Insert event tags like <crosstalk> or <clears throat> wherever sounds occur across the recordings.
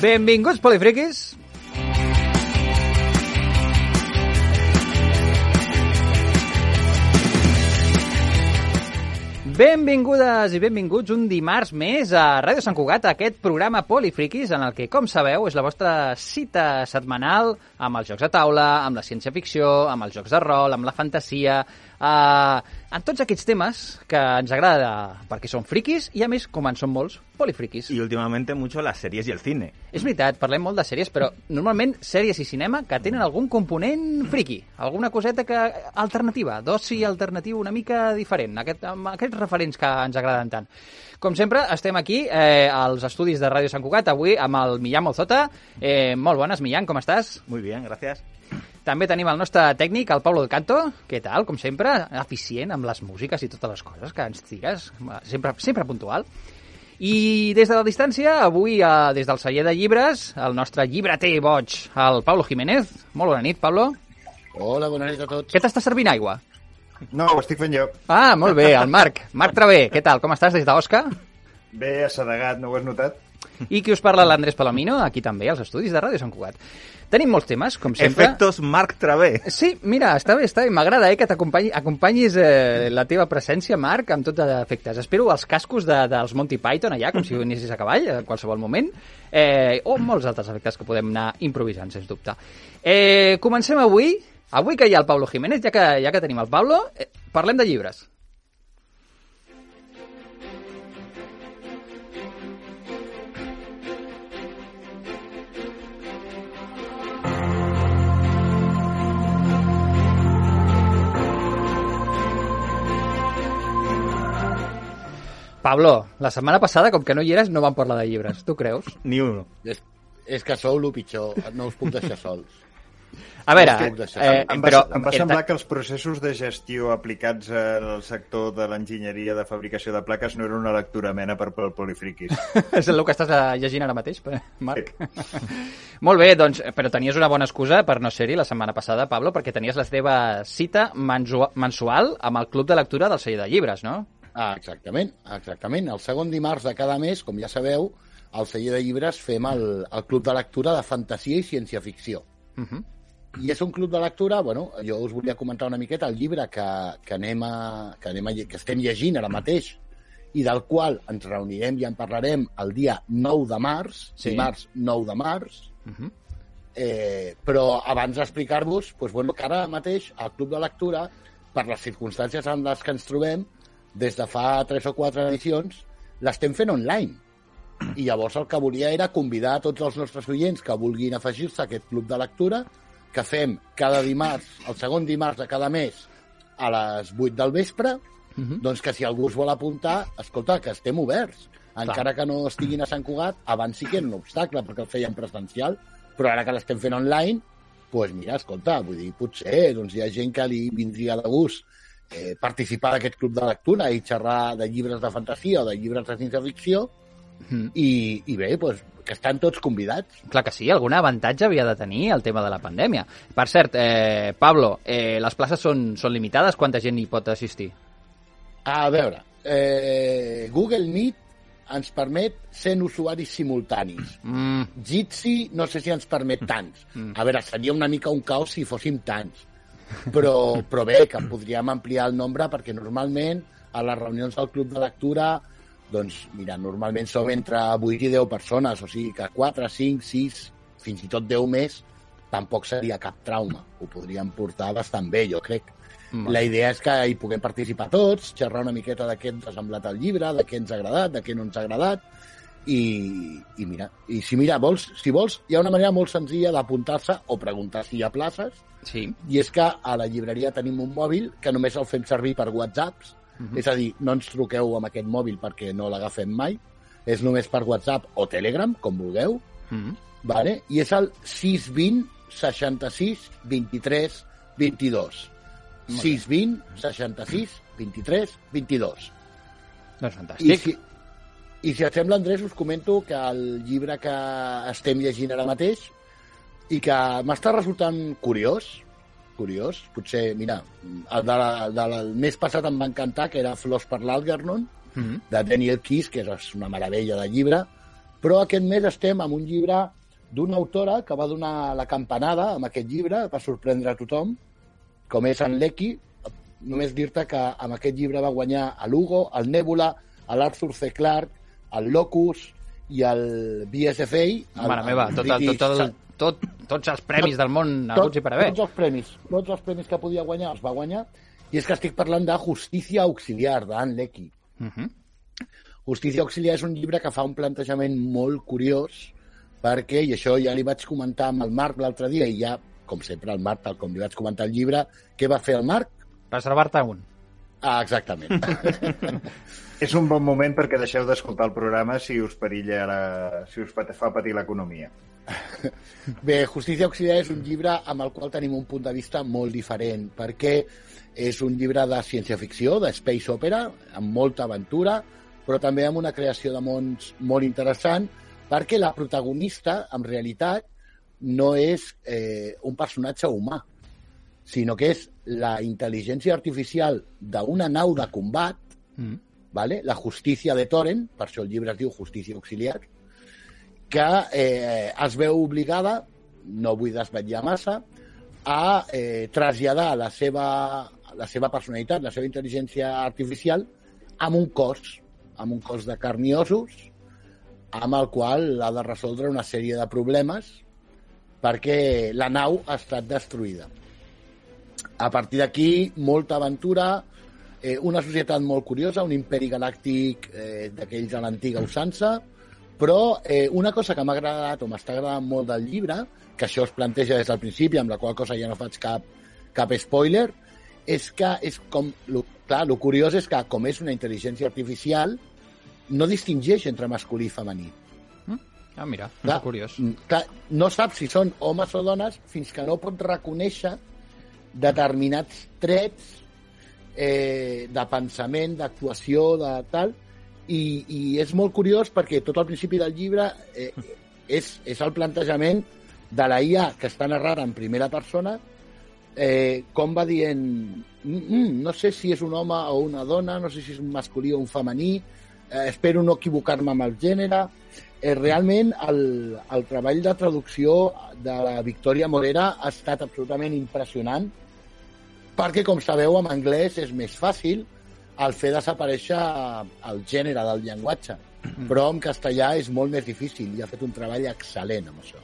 Benvinguts, polifriquis. Benvingudes i benvinguts un dimarts més a Ràdio Sant Cugat, a aquest programa Polifriquis, en el que, com sabeu, és la vostra cita setmanal amb els jocs de taula, amb la ciència-ficció, amb els jocs de rol, amb la fantasia, eh, en tots aquests temes que ens agrada perquè són friquis i, a més, com en són molts, polifriquis. Y últimamente mucho las series y el cine. És veritat, parlem molt de sèries, però normalment sèries i cinema que tenen algun component friqui, alguna coseta que alternativa, d'oci alternatiu una mica diferent, aquest, amb aquests referents que ens agraden tant. Com sempre, estem aquí eh, als estudis de Ràdio Sant Cugat, avui amb el Millán Mozota. Eh, molt bones, Millán, com estàs? Muy bien, gracias. També tenim el nostre tècnic, el Pablo del Canto. Què tal, com sempre? Eficient amb les músiques i totes les coses que ens digues. Sempre, sempre puntual. I des de la distància, avui, eh, des del celler de llibres, el nostre llibreter boig, el Pablo Jiménez. Molt bona nit, Pablo. Hola, bona nit a tots. Què t'està servint aigua? No, ho estic fent jo. Ah, molt bé, el Marc. Marc Travé, què tal? Com estàs des d'Osca? Bé assedegat, no ho has notat? I qui us parla, l'Andrés Palomino, aquí també, als estudis de Ràdio Sant Cugat. Tenim molts temes, com sempre. Efectos Marc Travé. Sí, mira, està bé, està bé. M'agrada eh, que t'acompanyi acompanyis eh, la teva presència, Marc, amb tot d'efectes. Espero els cascos de, dels Monty Python allà, com si anessis a cavall, en qualsevol moment, eh, o molts altres efectes que podem anar improvisant, sens dubte. Eh, comencem avui. Avui que hi ha el Pablo Jiménez, ja que, ja que tenim el Pablo, eh, parlem de llibres. Pablo, la setmana passada, com que no hi eres, no vam parlar de llibres. Tu creus? Ni uno. És, és que sou el pitjor, no us puc deixar sols. A veure, eh, Em va, però... em va semblar que els processos de gestió aplicats al sector de l'enginyeria de fabricació de plaques no era una lectura mena per, per polifriquis. <laughs> És el que estàs eh, llegint ara mateix, per- Marc? <laughs> Molt bé, doncs, però tenies una bona excusa per no ser-hi la setmana passada, Pablo, perquè tenies la teva cita mensu- mensual amb el Club de Lectura del celler de llibres, no? Ah, exactament, exactament. El segon dimarts de cada mes, com ja sabeu, al celler de llibres fem el, el club de lectura de fantasia i ciència-ficció. Uh -huh. I és un club de lectura, bueno, jo us volia comentar una miqueta el llibre que, que, anem a, que, anem a, que estem llegint ara mateix i del qual ens reunirem i en parlarem el dia 9 de març, Sí. dimarts 9 de març, Uh -huh. Eh, però abans d'explicar-vos, doncs, bueno, que ara mateix al Club de Lectura, per les circumstàncies en les que ens trobem, des de fa tres o quatre edicions, l'estem fent online. I llavors el que volia era convidar a tots els nostres oients que vulguin afegir-se a aquest club de lectura, que fem cada dimarts, el segon dimarts de cada mes, a les 8 del vespre, Uh -huh. doncs que si algú es vol apuntar, escolta, que estem oberts. Encara que no estiguin a Sant Cugat, abans sí que era un obstacle, perquè el feien presencial, però ara que l'estem fent online, doncs mira, escolta, vull dir, potser doncs hi ha gent que li vindria de gust eh, participar d'aquest club de lectura i xerrar de llibres de fantasia o de llibres de ciència-ficció, Mhm. i, i bé, doncs, que estan tots convidats. Clar que sí, algun avantatge havia de tenir el tema de la pandèmia. Per cert, eh, Pablo, eh, les places són, són limitades? Quanta gent hi pot assistir? A veure, eh, Google Meet ens permet 100 usuaris simultanis. Mm, Jitsi no sé si ens permet tants. A veure, seria una mica un caos si fóssim tants. Però, però bé, que podríem ampliar el nombre perquè normalment a les reunions del club de lectura doncs, mira, normalment som entre 8 i 10 persones, o sigui que 4, 5, 6, fins i tot 10 més, tampoc seria cap trauma. Ho podríem portar bastant bé, jo crec. Vale. La idea és que hi puguem participar tots, xerrar una miqueta de què ens ha semblat el llibre, de què ens ha agradat, de què no ens ha agradat, i, i mira, i si mira, vols, si vols, hi ha una manera molt senzilla d'apuntar-se o preguntar si hi ha places, sí. i és que a la llibreria tenim un mòbil que només el fem servir per whatsapps, uh -huh. és a dir, no ens truqueu amb aquest mòbil perquè no l'agafem mai, és només per whatsapp o telegram, com vulgueu, Mm. vale? i és el 620 66 23 22. 620 66 23 22. Doncs I fantàstic. si, I si et sembla, Andrés, us comento que el llibre que estem llegint ara mateix i que m'està resultant curiós, curiós, potser, mira, el de la, del mes passat em va encantar, que era Flors per l'Algernon, Mm. de Daniel Kiss, que és una meravella de llibre, Però aquest mes estem amb un llibre d'una autora que va donar la campanada amb aquest llibre, va sorprendre a tothom, com és en Lecky. Només dir-te que amb aquest llibre va guanyar a Lugo, el Nebula, l'Arthur C. Clarke, el Locus i el BSFA. El, Mare meva, tot, el, tot, el, tot, tots els premis del món haguts i per haver. Tots els premis, tots els premis que podia guanyar els va guanyar. I és que estic parlant de Justícia Auxiliar, d'Anne Lecky. Uh -huh. Justícia Auxiliar és un llibre que fa un plantejament molt curiós perquè, i això ja li vaig comentar amb el Marc l'altre dia, i ja, com sempre, el Marc, tal com li vaig comentar el llibre, què va fer el Marc? Reservar-te un. Ah, exactament. <laughs> És un bon moment perquè deixeu d'escoltar el programa si us perilla ara, si us fa patir l'economia. Bé, Justícia Auxiliar és un llibre amb el qual tenim un punt de vista molt diferent, perquè és un llibre de ciència-ficció, de space opera, amb molta aventura, però també amb una creació de mons molt interessant, perquè la protagonista, en realitat, no és eh, un personatge humà, sinó que és la intel·ligència artificial d'una nau de combat, Mm. ¿Vale? la justícia de Toren, per això el llibre es diu Justícia Auxiliar, que eh, es veu obligada, no vull desvetllar massa, a eh, traslladar la seva, la seva personalitat, la seva intel·ligència artificial, amb un cos, amb un cos de carn i ossos, amb el qual ha de resoldre una sèrie de problemes perquè la nau ha estat destruïda. A partir d'aquí, molta aventura, eh, una societat molt curiosa, un imperi galàctic eh, d'aquells a l'antiga usança, però eh, una cosa que m'ha agradat o m'està agradant molt del llibre, que això es planteja des del principi, amb la qual cosa ja no faig cap, cap spoiler, és que és com... Lo, clar, el curiós és que, com és una intel·ligència artificial, no distingeix entre masculí i femení. Ah, mira, Clar, és curiós. mm, Clar, no saps si són homes o dones fins que no pot reconèixer determinats trets eh, de pensament, d'actuació, de tal, i, i és molt curiós perquè tot al principi del llibre eh, és, és el plantejament de la IA que està narrada en primera persona eh, com va dient mm, mm, no sé si és un home o una dona, no sé si és un masculí o un femení, eh, espero no equivocar-me amb el gènere. Eh, realment el, el treball de traducció de la Victòria Morera ha estat absolutament impressionant perquè, com sabeu, en anglès és més fàcil el fer desaparèixer el gènere del llenguatge, però en castellà és molt més difícil i ha fet un treball excel·lent amb això.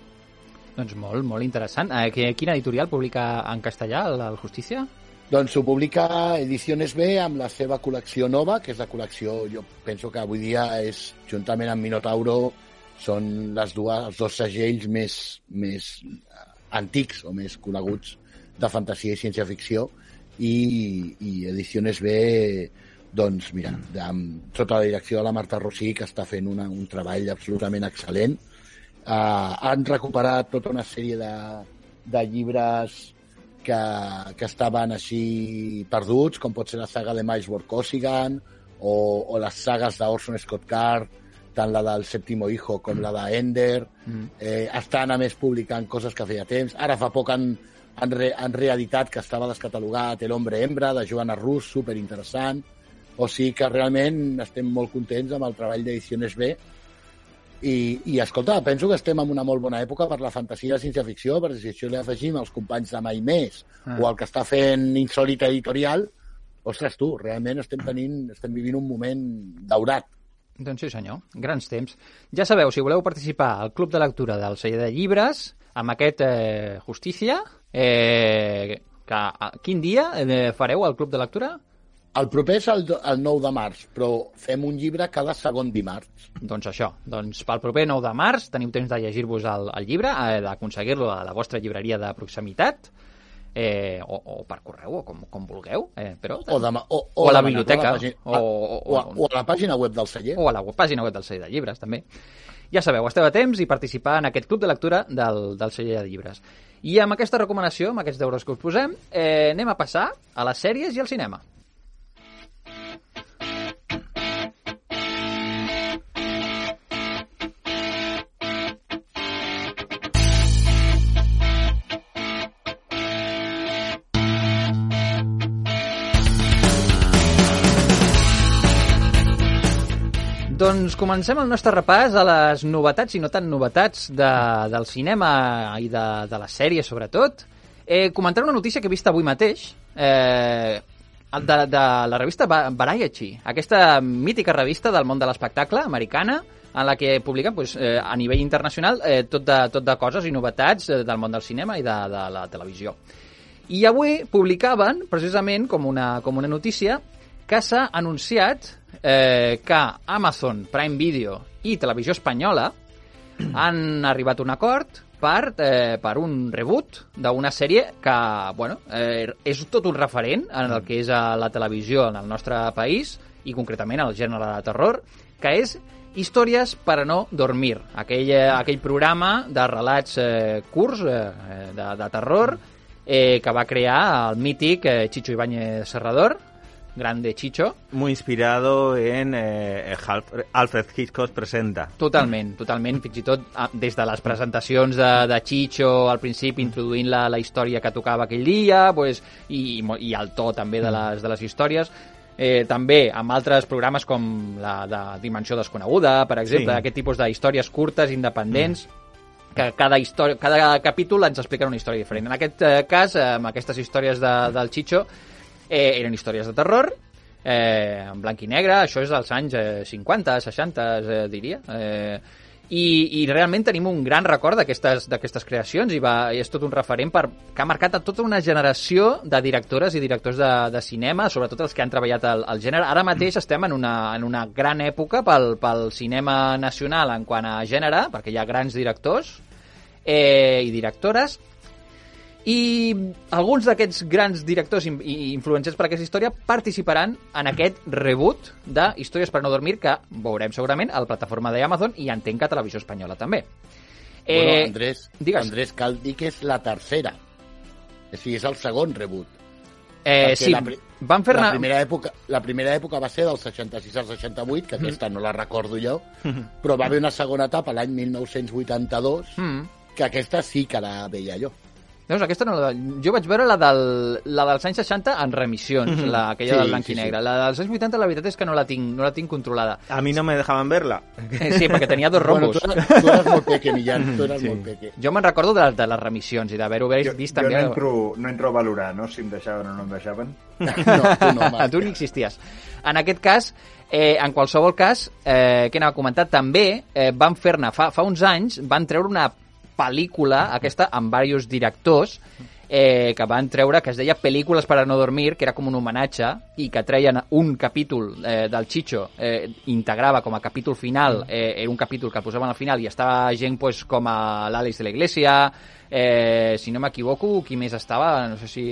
Doncs molt, molt interessant. Eh, quina editorial publica en castellà el, el Justícia? Doncs ho publica Ediciones B amb la seva col·lecció nova, que és la col·lecció, jo penso que avui dia és, juntament amb Minotauro, són les dues, els dos segells més, més eh, antics o més coneguts de fantasia i ciència-ficció i, i Ediciones B doncs mira, amb, sota la direcció de la Marta Rossí que està fent una, un treball absolutament excel·lent uh, han recuperat tota una sèrie de, de llibres que, que estaven així perduts, com pot ser la saga de Miles Workosigan o, o les sagues d'Orson Scott Card, tant la del Sèptimo Hijo com la d'Ender. Mm. Eh, estan, a més, publicant coses que feia temps. Ara fa poc han, han, re, han reeditat que estava descatalogat El hombre hembra, de Joana Rus, super interessant. O sigui que realment estem molt contents amb el treball d'Ediciones B i, i escolta, penso que estem en una molt bona època per la fantasia i la ciència-ficció, perquè si això li afegim els companys de Mai Més Ah. o el que està fent Insòlita Editorial, ostres tu, realment estem tenint, estem vivint un moment daurat. Doncs sí, senyor. Grans temps. Ja sabeu, si voleu participar al Club de Lectura del Celler de Llibres, amb aquest eh, Justícia, eh, que, a, quin dia eh, fareu al Club de Lectura? El proper és el, el 9 de març, però fem un llibre cada segon dimarts. Doncs això, doncs pel proper 9 de març teniu temps de llegir-vos el, el llibre, eh, d'aconseguir-lo a la vostra llibreria de proximitat, eh, o, o per correu, o com, com vulgueu, eh, però... O, de, o, O a la biblioteca, a la pàgina, o- o- o, a, o a la pàgina web del celler. o a la pàgina web del celler de llibres, també. Ja sabeu, esteu a temps i participar en aquest club de lectura del, del celler de llibres. I amb aquesta recomanació, amb aquests deures que us posem, eh, anem a passar a les sèries i al cinema. Doncs comencem el nostre repàs a les novetats i no tan novetats de, del cinema i de, de les sèries, sobretot. Eh, comentaré una notícia que he vist avui mateix, eh, de, de la revista Va- Variety, aquesta mítica revista del món de l'espectacle americana, en la que publiquen pues, eh, a nivell internacional eh, tot, de, tot de coses i novetats eh, del món del cinema i de, de la televisió. I avui publicaven, precisament, com una, com una notícia, que s'ha anunciat eh, que Amazon Prime Video i Televisió Espanyola han arribat a un acord per, eh, per un reboot d'una sèrie que, bueno, eh, és tot un referent en el que és a la televisió en el nostre país i concretament al gènere de terror, que és Històries per a no dormir, aquell, eh, aquell programa de relats eh, curts eh, de, de terror eh, que va crear el mític eh, Chicho Ibáñez Serrador, grande Chicho, Muy inspirado en eh, Alf- Alfred Hitchcock presenta. Totalment, totalment, fins i tot ah, des de les presentacions de, de Chicho al principi introduint la, la història que tocava aquell dia pues, i, i el to també de les, de les històries eh, també amb altres programes com la de Dimensió Desconeguda, per exemple, Sí. aquest tipus d'històries curtes, independents, que cada, història, cada capítol ens explica una història diferent. En aquest eh, cas, eh, amb aquestes històries de, del Chicho, eh, eren històries de terror, eh, en blanc i negre, això és dels anys eh, 50, 60, eh, diria. Eh, i, I realment tenim un gran record d'aquestes creacions i, va, i és tot un referent per, que ha marcat a tota una generació de directores i directors de, de cinema, sobretot els que han treballat el, el gènere. Ara mateix estem en una, en una gran època pel, pel cinema nacional en quant a gènere, perquè hi ha grans directors eh, i directores, i alguns d'aquests grans directors i i influencers per aquesta història participaran en aquest reboot de Històries per no dormir que veurem segurament a la plataforma d'Amazon i entenc que a Televisió Espanyola també. Eh, bueno, Andrés, digues. Andrés, cal dir que és la tercera. O sigui, és el segon reboot. eh, perquè sí, la van fer La primera, època, la primera època va ser del 66 al 68, que aquesta no la recordo jo, però va haver una segona etapa l'any 1982, Mm. que aquesta sí que la veia jo. Veus, aquesta no la... Jo vaig veure la, del, la dels anys 60 en remissions, la, aquella Sí, del blanc sí, i sí. negre. La dels anys 80 la veritat és que no la tinc, no la tinc controlada. A mí no me dejaban verla. Eh, sí, perquè tenia dos <laughs> Bueno, rombos. tu, eres, tu eres molt peque, <laughs> Millán, tu eres Sí. molt peque. Jo me'n recordo de, de les remissions i d'haver-ho Jo, vist jo també. no, entro, no entro a valorar no? si em deixaven o no em deixaven. <laughs> No, tu no, Marc. tu ni existies. En aquest cas, eh, en qualsevol cas, eh, que anava a comentar, també eh, van fer-ne, fa, fa uns anys, van treure una pel·lícula, aquesta, amb diversos directors, eh, que van treure, que es deia Pel·lícules per a no dormir, que era com un homenatge, i que treien un capítol eh, del Chicho, eh, integrava com a capítol final, eh, era un capítol que el posaven al final, i estava gent pues, com a l'Àlex de la Iglesia, eh, si no m'equivoco, qui més estava, no sé si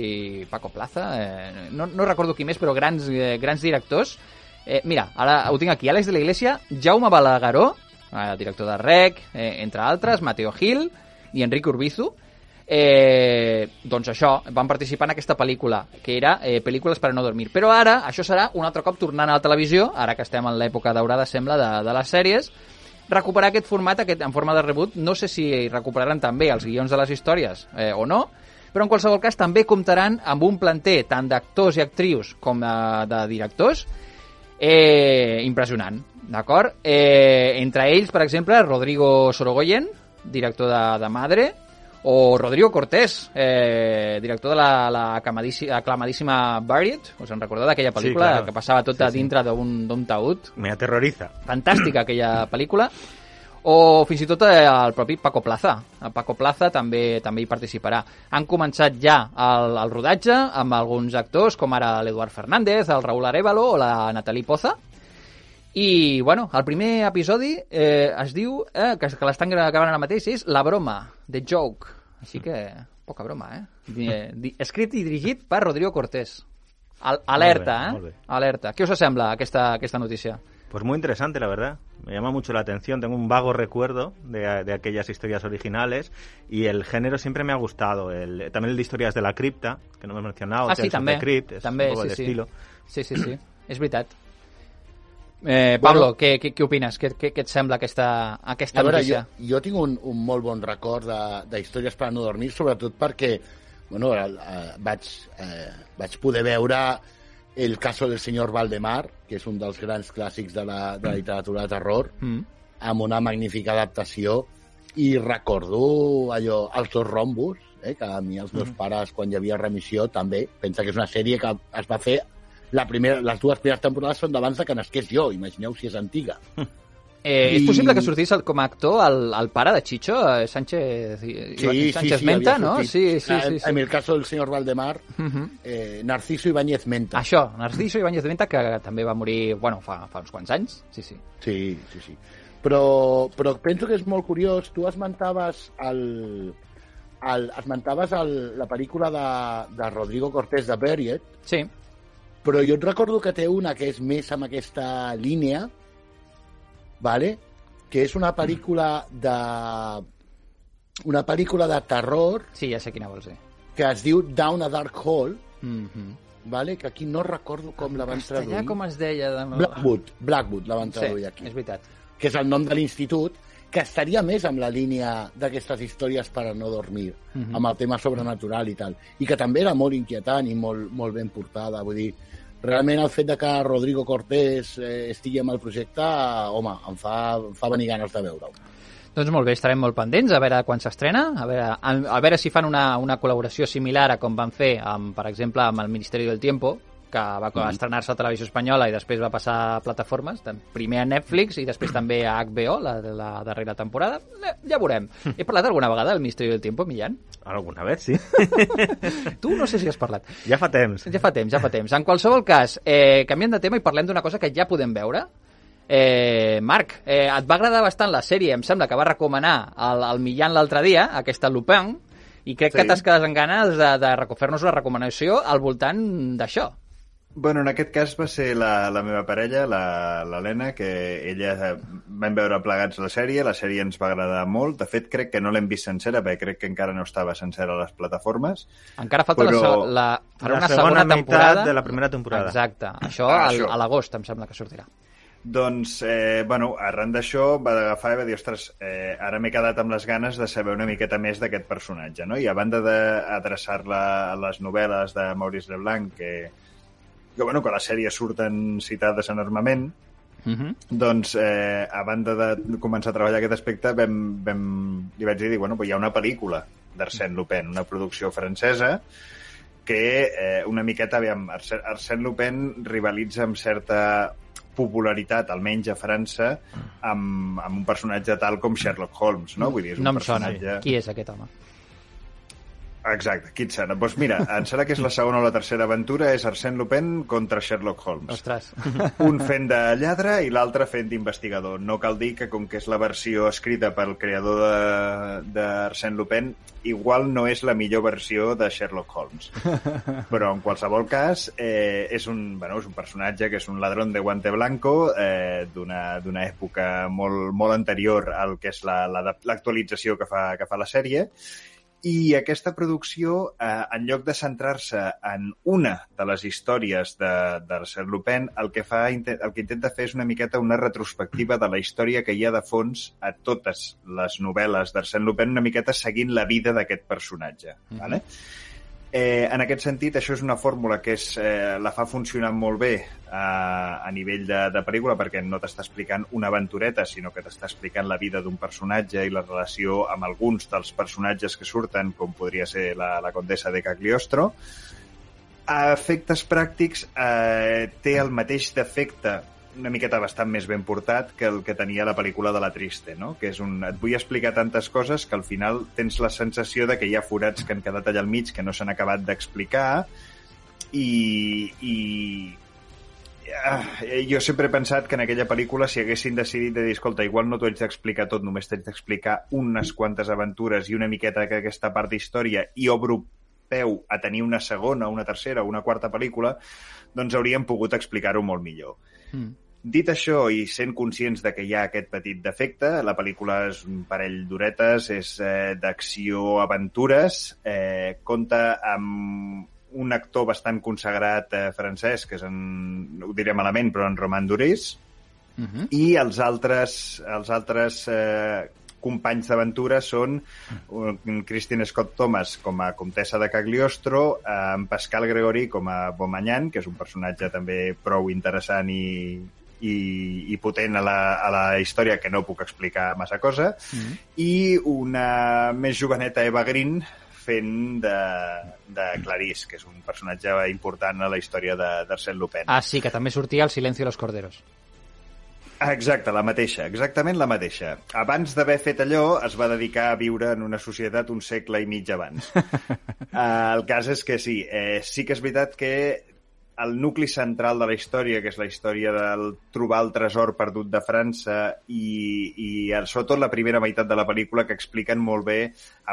Paco Plaza, eh, no, no recordo qui més, però grans, eh, grans directors. Eh, mira, ara ho tinc aquí, Àlex de la Iglesia, Jaume Balagueró, eh, director de REC, eh, entre altres, Mateo Gil i Enric Urbizu, eh, doncs això, van participar en aquesta pel·lícula, que era eh, Pel·lícules per a no dormir. Però ara, això serà un altre cop tornant a la televisió, ara que estem en l'època daurada, sembla, de, de les sèries, recuperar aquest format aquest, en forma de reboot. No sé si recuperaran també els guions de les històries eh, o no, però en qualsevol cas també comptaran amb un planter tant d'actors i actrius com de, de directors eh, impressionant, d'acord? Eh, entre ells, per exemple, Rodrigo Sorogoyen, director de, de Madre, o Rodrigo Cortés, eh, director de la, la aclamadíssima, aclamadíssima Buried, us en recordeu d'aquella pel·lícula Sí, claro. que passava tot Sí, a sí. dintre d'un d'un taüt? Me aterroriza. fantàstica aquella pel·lícula o fins i tot eh, el propi Paco Plaza el Paco Plaza també també hi participarà han començat ja el, el rodatge amb alguns actors com ara l'Eduard Fernández, el Raúl Arevalo o la Natalie Poza i, bueno, el primer episodi eh, es diu, eh, que, que l'estan gravant ara mateix, és La broma, The Joke. Així que, poca broma, eh? Di, di, escrit i dirigit per Rodrigo Cortés. Al, alerta, molt bé. eh? Alerta. Què us sembla aquesta, aquesta notícia? Pues muy interesante, la verdad. Me llama mucho la atención. Tengo un vago recuerdo de, de aquellas historias originales y el género siempre me ha gustado. El, también el de historias de la cripta, que no me he mencionado. Ah, sí, també. Crypt, es també, un poco sí, el sí. estilo. Sí, sí, sí. <clears throat> És veritat. Eh, Pablo, què, què, què opines? Què, què, què et sembla aquesta, aquesta A veure, notícia? jo, jo tinc un, un molt bon record de, de històries per a no dormir, sobretot perquè bueno, el, eh, vaig, eh, vaig poder veure El caso del senyor Valdemar, que és un dels grans clàssics de la, de la literatura de terror, Mm. amb una magnífica adaptació i recordo allò, els dos rombos, eh, que a mi els meus pares, quan hi havia remissió, també, pensa que és una sèrie que es va fer la primera, les dues primeres temporades són d'abans de que nasqués jo, imagineu si és antiga. <laughs> Eh, És possible que sortís el- com a actor el, el pare de Chicho, eh, Sánchez, i- Sánchez Menta, havia no? sortit. Sí, sí, Ah, sí. sí. En el caso del senyor Valdemar, Mhm. eh, Narciso Ibáñez Menta. Això, Narciso Ibáñez Menta, que també va morir, bueno, fa, fa uns quants anys. Sí, sí. Sí, sí, sí. Però, però penso que és molt curiós. Tu esmentaves el, el, esmentaves el, la pel·lícula de, de Rodrigo Cortés de Buried, Sí, però jo et recordo que té una que és més amb aquesta línia, vale? que és una pel·lícula de una pel·lícula de terror sí, ja sé quina vols dir. que es diu Down a Dark Hole, Mm -hmm. vale? que aquí no recordo com la van traduir. com es deia? De... Blackwood, Blackwood la van Sí, traduir aquí. és veritat. que és el nom de l'institut, que estaria més amb la línia d'aquestes històries per a no dormir, Mhm. amb el tema sobrenatural i tal, i que també era molt inquietant i molt, molt ben portada, vull dir, realment el fet de que Rodrigo Cortés eh, estigui amb el projecte, home, em fa, em fa venir ganes de veure-ho. Doncs molt bé, estarem molt pendents a veure quan s'estrena, a veure, a, a veure si fan una, una col·laboració similar a com van fer, amb, per exemple, amb el Ministeri del Tiempo, que va mm. estrenar-se a Televisió Espanyola i després va passar a plataformes, primer a Netflix i després també a HBO, la, de la darrera temporada. Eh, ja veurem. He parlat alguna vegada del Ministeri del Tiempo, Millán? Alguna vez, sí. <laughs> Tu no sé si has parlat. ja fa temps. Ja fa temps, ja fa temps. En qualsevol cas, eh, canviem de tema i parlem d'una cosa que ja podem veure. Eh, Marc, eh, et va agradar bastant la sèrie, em sembla que va recomanar el, el Millán l'altre dia, aquesta Lupin, i crec Sí. que t'has quedat en ganes de, de fer-nos una recomanació al voltant d'això. Bueno, en aquest cas va ser la, la meva parella, la- l'Helena, que ella eh, vam veure plegats la sèrie, la sèrie ens va agradar molt, de fet crec que no l'hem vist sencera, perquè crec que encara no estava sencera a les plataformes. Encara falta Però la, la, farà la una segona segona meitat temporada. de la primera temporada. Exacte. Això, Ah, al, això. a l'agost, em sembla que sortirà. Doncs, eh, bueno, arran d'això va agafar i va dir, ostres, eh, ara m'he quedat amb les ganes de saber una miqueta més d'aquest personatge, no? I a banda d'adreçar-la a les novel·les de Maurice Leblanc, que, que, bueno, que la sèrie surten citades enormement, Uh -huh. doncs, eh, a banda de començar a treballar aquest aspecte, vam, vam, li vaig dir, bueno, pues hi ha una pel·lícula d'Arsène Lupin, una producció francesa, que eh, una miqueta, aviam, Arsè- Arsène Lupin rivalitza amb certa popularitat, almenys a França, amb, amb un personatge tal com Sherlock Holmes, no? Vull dir, és un No em sona. personatge... Qui és aquest home? Exacte, sona? Doncs mira, em sembla que és la segona o la tercera aventura, és Arsène Lupin contra Sherlock Holmes. Ostres. <laughs> un fent de lladre i l'altre fent d'investigador. No cal dir que, com que és la versió escrita pel creador de- d'Arsène Lupin, igual no és la millor versió de Sherlock Holmes. <laughs> Però, en qualsevol cas, eh, és, un, bueno, és un personatge que és un ladrón de guante blanco eh, d'una època molt, molt anterior al que és la- la- l'actualització la, que, fa, que fa la sèrie, i aquesta producció, eh, en lloc de centrar-se en una de les històries de- d'Arsène Lupin, el que, fa, el que intenta fer és una miqueta una retrospectiva de la història que hi ha de fons a totes les novel·les d'Arsène Lupin, una miqueta seguint la vida d'aquest personatge. Mhm. vale? Eh, en aquest sentit, això és una fórmula que és, eh, la fa funcionar molt bé eh, a nivell de, de pel·lícula perquè no t'està explicant una aventureta, sinó que t'està explicant la vida d'un personatge i la relació amb alguns dels personatges que surten, com podria ser la, la condessa de Cagliostro. A efectes pràctics, eh, té el mateix defecte una miqueta bastant més ben portat que el que tenia la pel·lícula de la Triste, no? que és un... et vull explicar tantes coses que al final tens la sensació de que hi ha forats que han quedat allà al mig que no s'han acabat d'explicar i, i ah, jo sempre he pensat que en aquella pel·lícula si haguessin decidit de dir, escolta, igual no t'ho haig d'explicar tot, només t'haig d'explicar unes quantes aventures i una miqueta d'aquesta part d'història i obro peu a tenir una segona, una tercera una quarta pel·lícula, doncs hauríem pogut explicar-ho molt millor. Mm. Dit això i sent conscients de que hi ha aquest petit defecte, la pel·lícula és un parell d'horetes, és eh, d'acció-aventures, eh, compta amb un actor bastant consagrat eh, francès, que és en, ho diré malament, però en Roman Duris, Uh -huh. i els altres, els altres eh, companys d'aventura són un Christine Scott Thomas com a comtessa de Cagliostro, en Pascal Gregori com a Bomanyan, que és un personatge també prou interessant i, i, i potent a la, a la història que no puc explicar massa cosa, mm -hmm. i una més joveneta Eva Green fent de, de Clarís, que és un personatge important a la història d'Arsène Lupin. Ah, sí, que també sortia el Silencio de los Corderos. Exacte, la mateixa, exactament la mateixa. Abans d'haver fet allò, es va dedicar a viure en una societat un segle i mig abans. uh, <laughs> el cas és que sí, eh, sí que és veritat que el nucli central de la història, que és la història del trobar el tresor perdut de França i, i sobretot la primera meitat de la pel·lícula que expliquen molt bé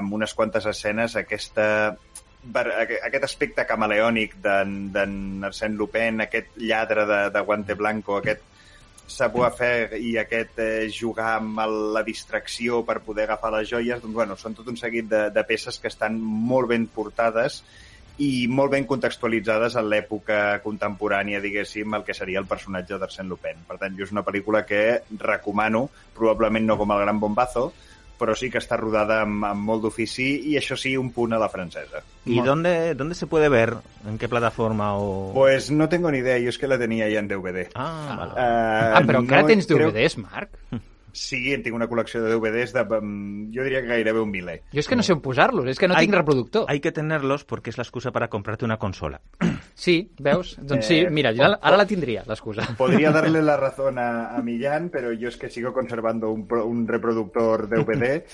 amb unes quantes escenes aquesta aquest aspecte camaleònic d'en Arsène Lupin, aquest lladre de, de guante blanco, aquest savoir-faire i aquest eh, jugar amb el, la distracció per poder agafar les joies, doncs, bueno, són tot un seguit de, de peces que estan molt ben portades i molt ben contextualitzades en l'època contemporània, diguéssim, el que seria el personatge d'Arsène Lupin. Per tant, jo és una pel·lícula que recomano, probablement no com el gran bombazo, però sí que està rodada amb, amb molt d'ofici y això sí, un punt a la francesa. ¿Y dónde, dónde se puede ver? ¿En qué plataforma? O... Pues no tengo ni idea, yo es que la tenía ya en DVD. Ah, vale. Uh, ah però encara no, tens DVDs, creo... Marc? <laughs> Sí, tinc una col·lecció de DVDs de, jo diria que gairebé un miler. Jo és que no sé on posar-los, és que no hay, tinc reproductor. Hay que tenerlos porque es la excusa para comprarte una consola. <clears throat> Sí, veus? Doncs sí, eh, mira, jo ara la tindria, l'excusa. Podria <laughs> darle la razón a, a Millán, pero yo es que sigo conservando un, un reproductor DVD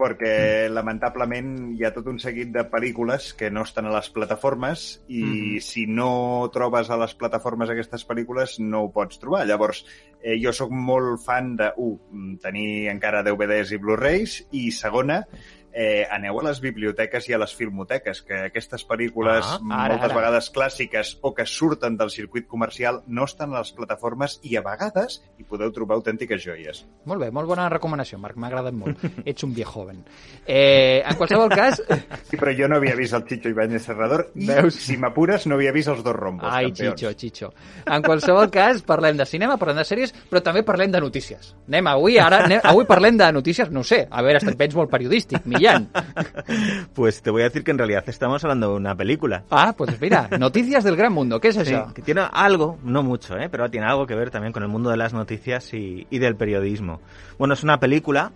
perquè lamentablement hi ha tot un seguit de pel·lícules que no estan a les plataformes i mm -hmm. si no trobes a les plataformes aquestes pel·lícules no ho pots trobar. Llavors, eh, jo sóc molt fan de, un, tenir encara DVDs i Blu-rays i segona, eh, aneu a les biblioteques i a les filmoteques, que aquestes pel·lícules ah, ara, moltes ara. vegades clàssiques o que surten del circuit comercial no estan a les plataformes i a vegades hi podeu trobar autèntiques joies. Molt bé, molt bona recomanació, Marc, m'ha agradat molt. <laughs> Ets un viejo joven. Eh, en qualsevol cas... <laughs> Sí, però jo no havia vist el Chicho Ibáñez Serrador i, Veus? si m'apures, no havia vist els dos rombos, Ai, campions. Chicho, Chicho. En qualsevol cas, parlem de cinema, parlem de sèries, però també parlem de notícies. Anem avui, ara, anem, avui parlem de notícies, no sé, a veure, estat vens molt periodístic, Millán. <laughs> Pues te voy a decir que en realidad estamos hablando de una película. Ah, pues mira, noticias del gran mundo, ¿qué es eso? Sí, que tiene algo, no mucho, ¿eh? pero tiene algo que ver también con el mundo de las noticias y, y del periodismo. Bueno, es una película,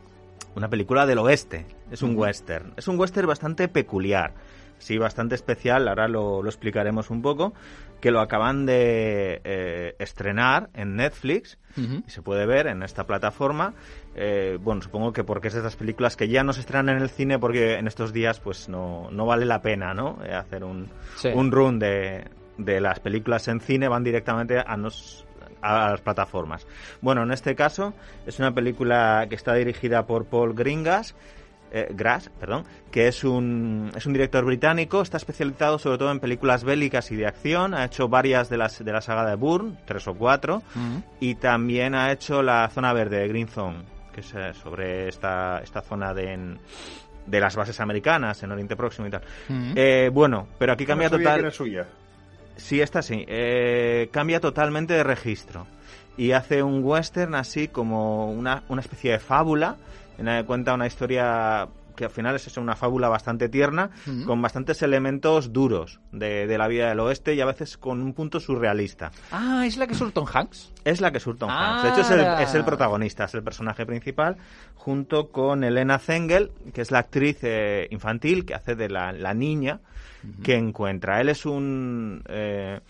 una película del oeste, es un western. Es un western bastante peculiar, sí, bastante especial, ahora lo, lo explicaremos un poco, que lo acaban de eh, estrenar en Netflix y se puede ver en esta plataforma. Eh, bueno, supongo que porque es de esas películas que ya no se estrenan en el cine porque en estos días pues no, no vale la pena, ¿no? Eh, hacer un, Sí. un run de, de las películas en cine, van directamente a, nos, a las plataformas. Bueno, en este caso es una película que está dirigida por Paul Gringas, eh, Grass, perdón, que es un, es un director británico, está especializado sobre todo en películas bélicas y de acción, ha hecho varias de las de la saga de Bourne, tres o cuatro, Mm. y también ha hecho la zona verde de Green Zone, que es eh, sobre esta, esta zona de, en- de las bases americanas en Oriente Próximo y tal. Eh, bueno, pero aquí No cambia sabia total. era suya. Sí, esta sí. Eh, cambia totalmente de registro. Y hace un western así como una, una especie de fábula. En la que cuenta una historia que al final es eso, una fábula bastante tierna, con bastantes elementos duros de, de la vida del oeste y a veces con un punto surrealista. Ah, és la que surt Tom Hanks? Es la que surge Tom Hanks. De hecho, es el, Ara. es el protagonista, es el personaje principal, junto con Elena Zengel, que es la actriz eh, infantil que hace de la, la niña que encuentra. Él es un eh,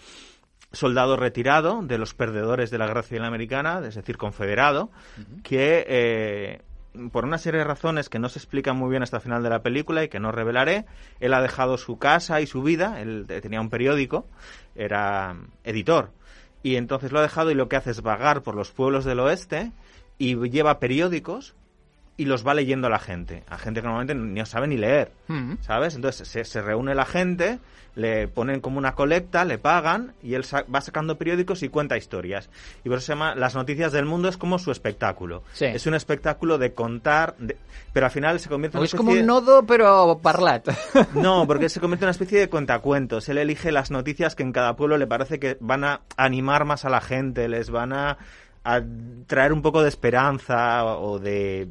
soldado retirado de los perdedores de la Guerra Civil Americana, es decir, confederado, que eh, por una serie de razones que no se explican muy bien hasta el final de la película y que no revelaré, él ha dejado su casa y su vida, él eh, tenía un periódico, era editor, y entonces lo ha dejado y lo que hace es vagar por los pueblos del oeste y lleva periódicos y los va leyendo la gente, a gente que normalmente no sabe ni leer. Mm. ¿Sabes? Entonces se, se reúne la gente, le ponen como una colecta, le pagan y él sa- va sacando periódicos y cuenta historias. Y por eso se llama Las Noticias del Mundo, es como su espectáculo. Sí. Es un espectáculo de contar, de- pero al final se convierte en una És com especie un nodo, però parlat. <laughs> no, porque se convierte en una especie de cuentacuentos. Él elige las noticias que en cada pueblo le parece que van a animar más a la gente, les van a, a traer un poco de esperanza o de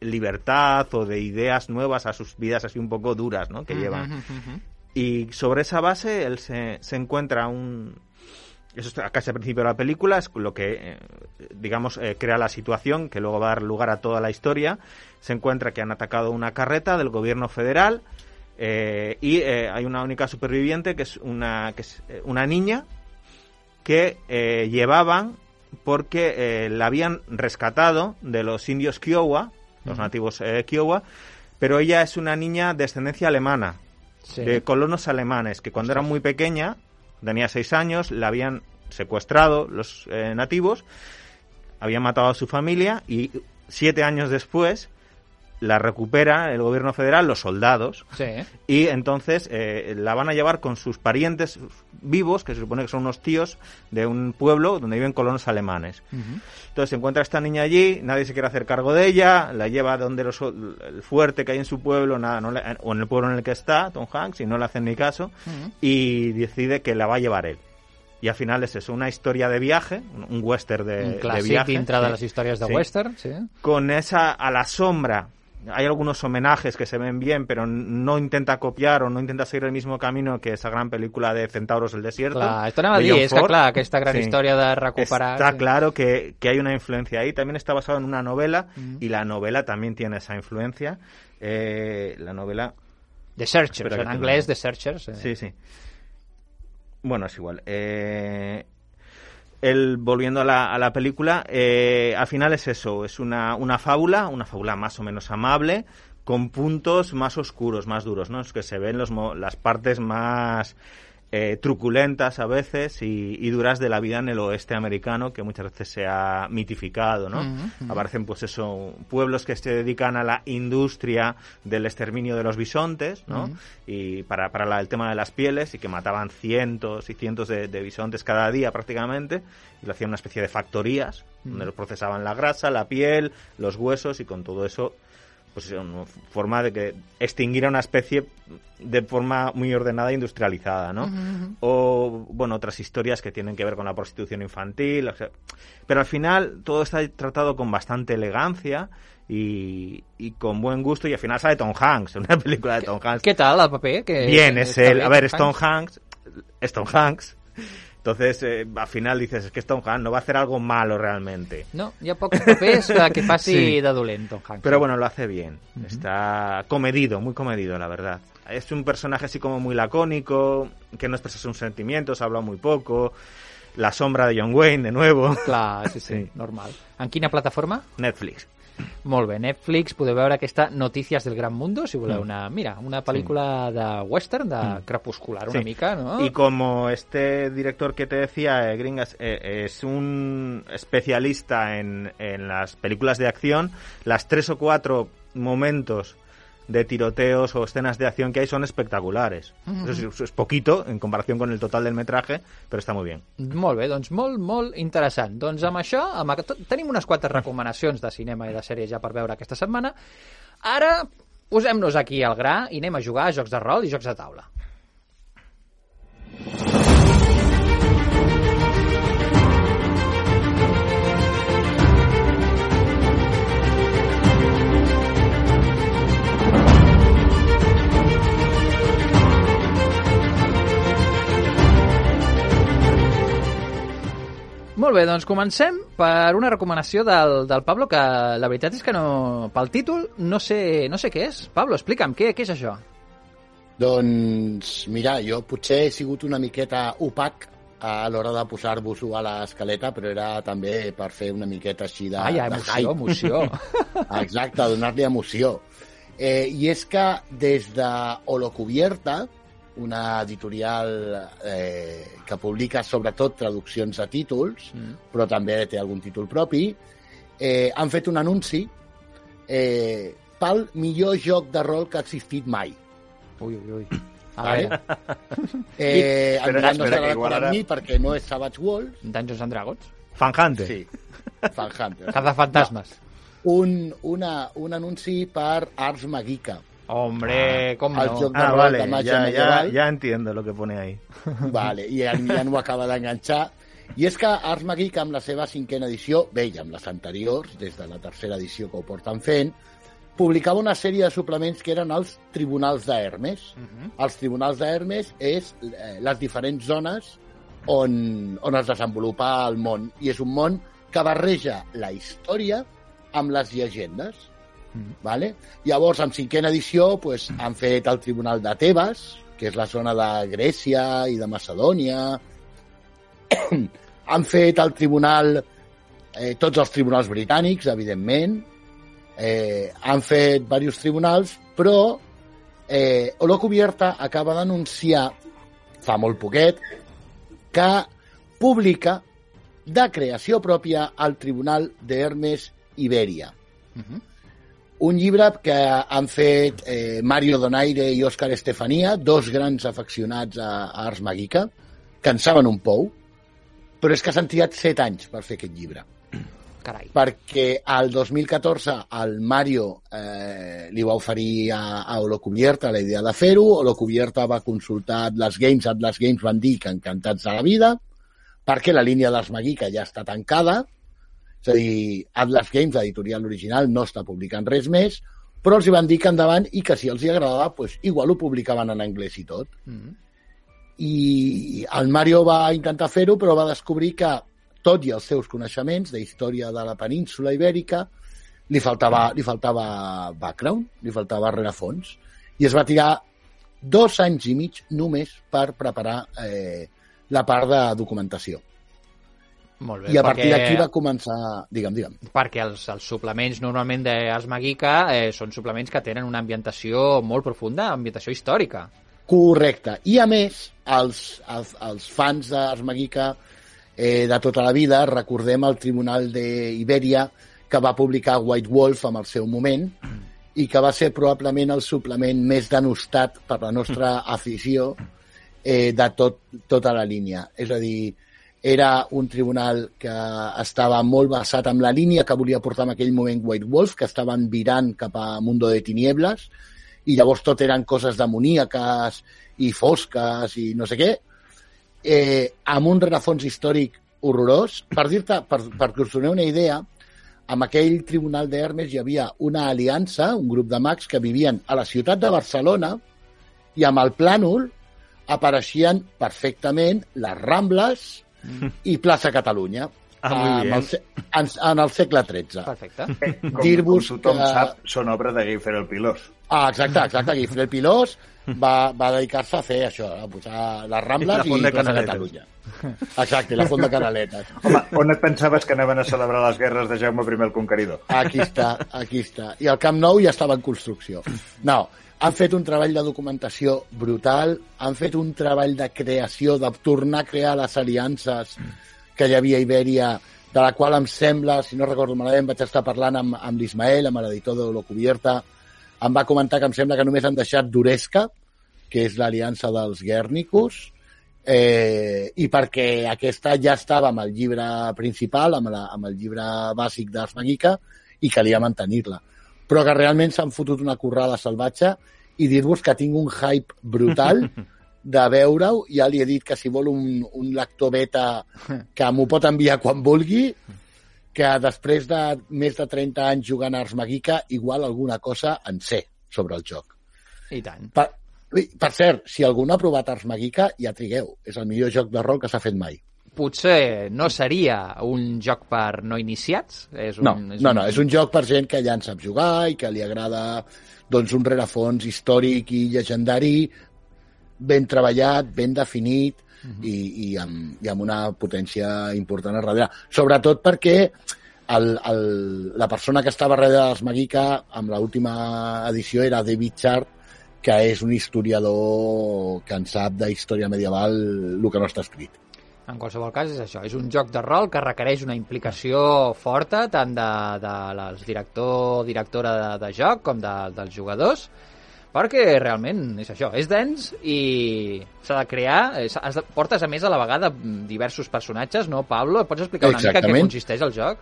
libertad o de ideas nuevas a sus vidas así un poco duras, ¿no? Que llevan. Y sobre esa base él se, se encuentra un, eso está casi al principio de la película, es lo que, eh, digamos, eh, crea la situación que luego va a dar lugar a toda la historia. Se encuentra que han atacado una carreta del gobierno federal eh, y hay una única superviviente que es una, que es, una niña que llevaban porque la habían rescatado de los indios Kiowa, los nativos Kiowa, pero ella es una niña de descendencia alemana, de colonos alemanes, que cuando era muy pequeña tenía seis años, la habían secuestrado los eh, nativos, habían matado a su familia y siete años después la recupera el gobierno federal, los soldados, y entonces eh, la van a llevar con sus parientes vivos, que se supone que son unos tíos de un pueblo donde viven colonos alemanes. Entonces se encuentra esta niña allí, nadie se quiere hacer cargo de ella, la lleva donde los, el fuerte que hay en su pueblo, nada, no o en el pueblo en el que está, Tom Hanks, y no le hacen ni caso, y decide que la va a llevar él. Y al final es eso, una historia de viaje, un western de, un de viaje. entrada a las historias de western. Con esa a la sombra hay algunos homenajes que se ven bien, pero no intenta copiar o no intenta seguir el mismo camino que esa gran película de Centauros del Desierto. Clar, esto anava a dir, és que aquesta gran sí. història de recuperar... Está claro que, que hay una influencia ahí. También está basado en una novela y la novela también tiene esa influencia. Eh, la novela... The Searchers, en inglés The Searchers. Eh. Sí, sí. Bueno, es igual. Eh, el, volviendo a la, a la película, eh, al final es eso, es una, fábula, una fábula más o menos amable, con puntos más oscuros, más duros, ¿no? Es que se ven los, las partes más eh, truculentas a veces y, duras de la vida en el oeste americano que muchas veces se ha mitificado, ¿no? Aparecen pues eso, pueblos que se dedican a la industria del exterminio de los bisontes, ¿no? Y para, para el tema de las pieles y que mataban cientos y cientos de, bisontes cada día prácticamente y lo hacían una especie de factorías donde los procesaban la grasa, la piel, los huesos y con todo eso pues una forma de que extinguiera una especie de forma muy ordenada e industrializada, ¿no? O, bueno, otras historias que tienen que ver con la prostitución infantil, pero al final todo está tratado con bastante elegancia y, con buen gusto y al final sale Tom Hanks, <laughs> una película de Tom Hanks. ¿Qué tal el papel? Bien, es él. A ver, es Tom Hanks, es Tom Hanks, entonces, eh, al final dices, es que Tom Hanks no va a hacer algo malo realmente. No, hi ha pocs papers que faci <laughs> sí. de dolent, Tom Hanks. Pero bueno, lo hace bien. Uh -huh. Está comedido, muy comedido, la verdad. Es un personaje así como muy lacónico, que no expresa sus sentimientos, habla muy poco. La sombra de John Wayne, de nuevo. Clar, sí, sí, <laughs> sí. normal. En quina plataforma? Netflix. Molt bé, Netflix, podeu veure aquesta Notícies del Gran Mundo, si voleu mm. una... Mira, una pel·lícula sí. de western, de mm. crepuscular una sí. mica, ¿no? Y como este director que te decía, eh, Gringas, eh, es un especialista en, en las películas de acción, las tres o cuatro momentos de tiroteos o escenas de acción que hay son espectaculares. Mm -hmm. Eso es, es poquito en comparación con el total del metraje, però està molt bé. Molt bé, doncs molt, molt interessant. Doncs amb això, amb... tenim unes quantes recomanacions de cinema i de sèries ja per veure aquesta setmana. Ara posem-nos aquí al gra i anem a jugar a jocs de rol i jocs de taula. Bé, doncs comencem per una recomanació del, del Pablo, que la veritat és que no, pel títol no sé, no sé què és. Pablo, explica'm, què, què és això? Doncs, mira, jo potser he sigut una miqueta opac a l'hora de posar-vos-ho a l'escaleta, però era també per fer una miqueta així de, Ai, de emoció, hype. emoció. <laughs> Exacte, donar-li emoció. Eh, I és que des de Holocubierta, una editorial eh, que publica sobretot traduccions de títols, mm. però també té algun títol propi, eh, han fet un anunci eh, pel millor joc de rol que ha existit mai. Ui, ui, ui. A vale? <laughs> eh, espera, no s'ha de a mi perquè no és Savage Worlds. Dungeons and Dragons. Fan Hunter. Sí, <laughs> Fan Hunter. fantasmes. No. Un, una, un anunci per Ars Magica, Hombre, ah, com no? ah, vale, ja, ja, ja entiendo lo que pone ahí. <laughs> Vale, i ja, ja no acaba d'enganxar. I és que Ars Magic, amb la seva cinquena edició, bé, i amb les anteriors, des de la tercera edició que ho porten fent, publicava una sèrie de suplements que eren els tribunals d'Hermes. Uh -huh. Els tribunals d'Hermes és eh, les diferents zones on, on es desenvolupa el món. I és un món que barreja la història amb les llegendes. Mm. Vale? Llavors, en cinquena edició, pues, han fet el Tribunal de Tebas, que és la zona de Grècia i de Macedònia. <clears throat> han fet el Tribunal, eh, tots els tribunals britànics, evidentment. Eh, han fet diversos tribunals, però eh, Olo Cubierta acaba d'anunciar fa molt poquet que publica de creació pròpia al Tribunal d'Hermes Ibèria. Uh -huh. Un llibre que han fet eh, Mario Donaire i Òscar Estefania, dos grans afeccionats a, a Ars Magica, que en saben un pou, però és que s'han triat set anys per fer aquest llibre. <clears throat> Carai. Perquè al 2014 el Mario eh, li va oferir a, a Holocubierta la idea de fer-ho, Holocubierta va consultar Atlas Games, Atlas Games van dir que encantats de la vida, perquè la línia d'Ars Magica ja està tancada, és a dir, Atlas Games, l'editorial original, no està publicant res més, però els hi van dir que endavant i que si els hi agradava, pues, igual ho publicaven en anglès i tot. Mm -hmm. I el Mario va intentar fer-ho, però va descobrir que, tot i els seus coneixements de història de la península ibèrica, li faltava, li faltava background, li faltava rerefons, i es va tirar dos anys i mig només per preparar eh, la part de documentació. Molt bé, I a partir d'aquí va començar... Digue'm, digue'm. Perquè els, els suplements normalment d'Ars Magica eh, són suplements que tenen una ambientació molt profunda, ambientació històrica. Correcte. I a més, els, els, els fans d'Ars Magica eh, de tota la vida, recordem el Tribunal d'Ibèria que va publicar White Wolf en el seu moment i que va ser probablement el suplement més denostat per la nostra <laughs> afició eh, de tot, tota la línia. És a dir, era un tribunal que estava molt basat en la línia que volia portar en aquell moment White Wolf, que estaven virant cap a Mundo de Tinieblas, i llavors tot eren coses demoníaques i fosques i no sé què, eh, amb un rerefons històric horrorós. Per dir-te, per, per que us doneu una idea, amb aquell tribunal d'Hermes hi havia una aliança, un grup de mags que vivien a la ciutat de Barcelona i amb el plànol apareixien perfectament les Rambles, i plaça Catalunya. Ah. En el, en, en el segle XIII. Perfecte. Eh, Com, Dir-vos com tothom que- sap, són obra de Guifer el Pilós. Ah, exacte, exacte. Guifré el Pilós va, va dedicar-se a fer això, a posar les La Rambles i, Font de plaça Canaletes. Catalunya. Exacte, i la Font de Canaletes. Home, on et pensaves que anaven a celebrar les guerres de Jaume I el Conqueridor? Aquí està, aquí està. I el Camp Nou ja estava en construcció. No, han fet un treball de documentació brutal, han fet un treball de creació, de tornar a crear les aliances que hi havia a Ibèria, de la qual em sembla, si no recordo malament, vaig estar parlant amb, amb l'Ismael, amb l'editor de Lo Cubierta, em va comentar que em sembla que només han deixat d'Uresca, que és l'aliança dels Guernicus, eh, i perquè aquesta ja estava amb el llibre principal, amb, la, amb el llibre bàsic d'Ars Magica, i calia mantenir-la. Però que realment s'han fotut una currada salvatge i dir-vos que tinc un hype brutal <laughs> de veure-ho. Ja li he dit que si vol un, un lector beta que m'ho pot enviar quan vulgui, que després de més de 30 anys jugant a Ars Magica, igual alguna cosa en sé sobre el joc. I tant. Per, per cert, si algú no ha provat Ars Magica, ja trigueu. És el millor joc de rol que s'ha fet mai. Potser no seria un joc per no iniciats? És un, No, no, no, és un joc per gent que ja en sap jugar i que li agrada doncs, un rerefons històric i llegendari ben treballat, ben definit i, i, amb, i amb una potència important a darrere. Sobretot perquè el, el, la persona que estava darrere dels Magica amb l'última edició era David Chart, que és un historiador que en sap d'història medieval el que no està escrit. En qualsevol cas és això, és un joc de rol que requereix una implicació forta tant de, de les director o directora de, de joc com de, dels jugadors perquè realment és això, és dens i s'ha de crear, has de, portes a més a la vegada diversos personatges, no Pablo? Pots explicar una mica en què Exactament. consisteix el joc?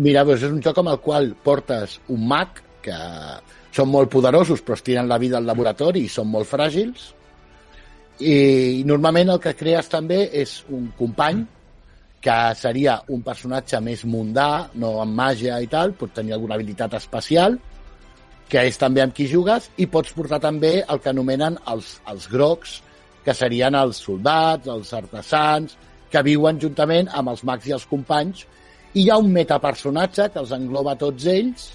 Mira, doncs és un joc amb el qual portes un mag que són molt poderosos però es tiren la vida al laboratori i són molt fràgils i normalment el que crees també és un company que seria un personatge més mundà, no amb màgia i tal, pot tenir alguna habilitat especial, que és també amb qui jugues, i pots portar també el que anomenen els, els grocs, que serien els soldats, els artesans, que viuen juntament amb els mags i els companys, i hi ha un metapersonatge que els engloba tots ells,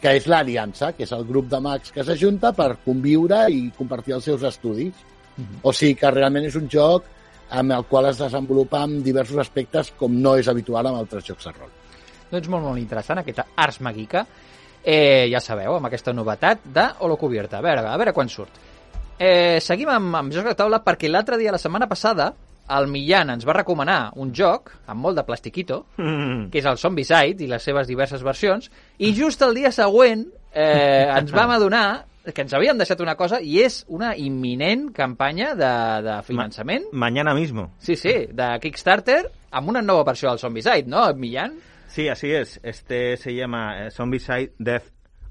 que és l'Aliança, que és el grup de mags que s'ajunta per conviure i compartir els seus estudis. Uh -huh. O sigui que realment és un joc amb el qual es desenvolupa en diversos aspectes com no és habitual amb altres jocs de rol. Doncs molt, molt interessant, aquesta Ars Magica. Eh, ja sabeu, amb aquesta novetat de Holocubierta. A veure, a veure quan surt. Eh, seguim amb, amb jocs de taula perquè l'altre dia, la setmana passada, el Millan ens va recomanar un joc amb molt de plastiquito, Mm. que és el Zombicide i les seves diverses versions, i just el dia següent eh, ens vam adonar que ens havíem deixat una cosa i és una imminent campanya de, de finançament. Mañana mismo. Sí, sí, de Kickstarter amb una nova versió del Zombicide, no, Millan? Sí, así es. Este se llama eh, Zombicide Death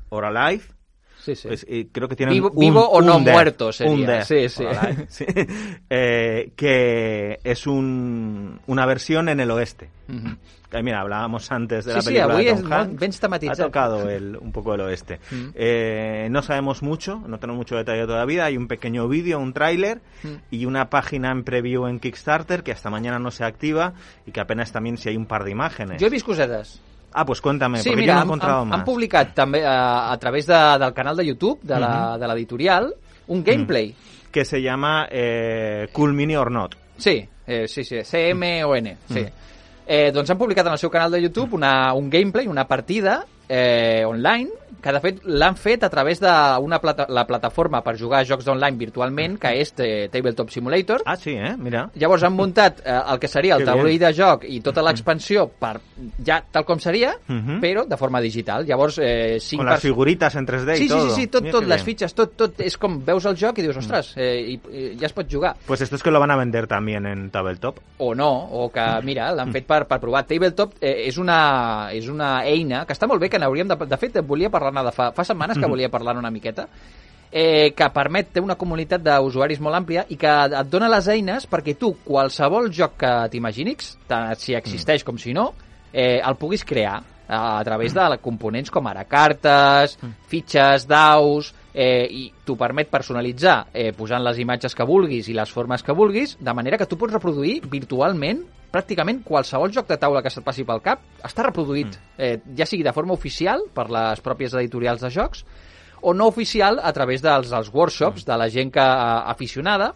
or Alive. Sí, sí. Pues, y creo que tienen Vivo- un- vivo o un no death, muerto sería. un death Sí, sí. <laughs> sí. Eh, que es un, una versión en el oeste. Mhm. Que, mira, hablábamos antes de Sí, la sí, película avui de Tom molt Hanks. ben. Ha tocado el, un poco el oeste. Mm. Eh, no sabemos mucho, no tenemos mucho detalle todavía. Hay un pequeño vídeo, un tráiler Mm. y una página en preview en Kickstarter que hasta mañana no se activa y que apenas también si hay un par de imágenes. Jo he vist cosetes. Ah, pues cuéntame, Sí, porque mira, yo no he han, encontrado han, más. han publicat també a, a través de, del canal de YouTube de la- de l'editorial un gameplay. Que se llama eh, Cool Mini or Not. Sí, eh, sí, sí, CMON, sí. Eh, doncs han publicat en el seu canal de YouTube una, un gameplay, una partida eh, online, que de fet l'han fet a través de una plata la plataforma per jugar a jocs d'online virtualment, que és eh, Tabletop Simulator. Ah, sí, eh? Mira. Llavors han muntat eh, el que seria el Que bien. de joc i tota l'expansió per ja tal com seria, Mhm. però de forma digital. Llavors, eh, cinc Con las pers- figuritas en 3D Sí, y sí, todo. sí, sí, tot, Mira tot, les bien. fitxes, tot, tot, és com veus el joc i dius, ostres, eh, i, i ja es pot jugar. Pues esto es que lo van a vender también en Tabletop. o no, o que, mira, l'han fet per, per provar. Tabletop eh, és, una, és una eina que està molt bé, que n'hauríem de... De fet, volia parlar-ne de fa, fa setmanes que volia parlar una miqueta, eh, que permet, té una comunitat d'usuaris molt àmplia i que et dona les eines perquè tu, qualsevol joc que t'imaginics, tant si existeix com si no, eh, el puguis crear a, a través de components com ara cartes, fitxes, daus, eh, i t'ho permet personalitzar eh, posant les imatges que vulguis i les formes que vulguis, de manera que tu pots reproduir virtualment pràcticament qualsevol joc de taula que se't passi pel cap està reproduït, eh, ja sigui de forma oficial per les pròpies editorials de jocs o no oficial a través dels, dels workshops de la gent que, eh, aficionada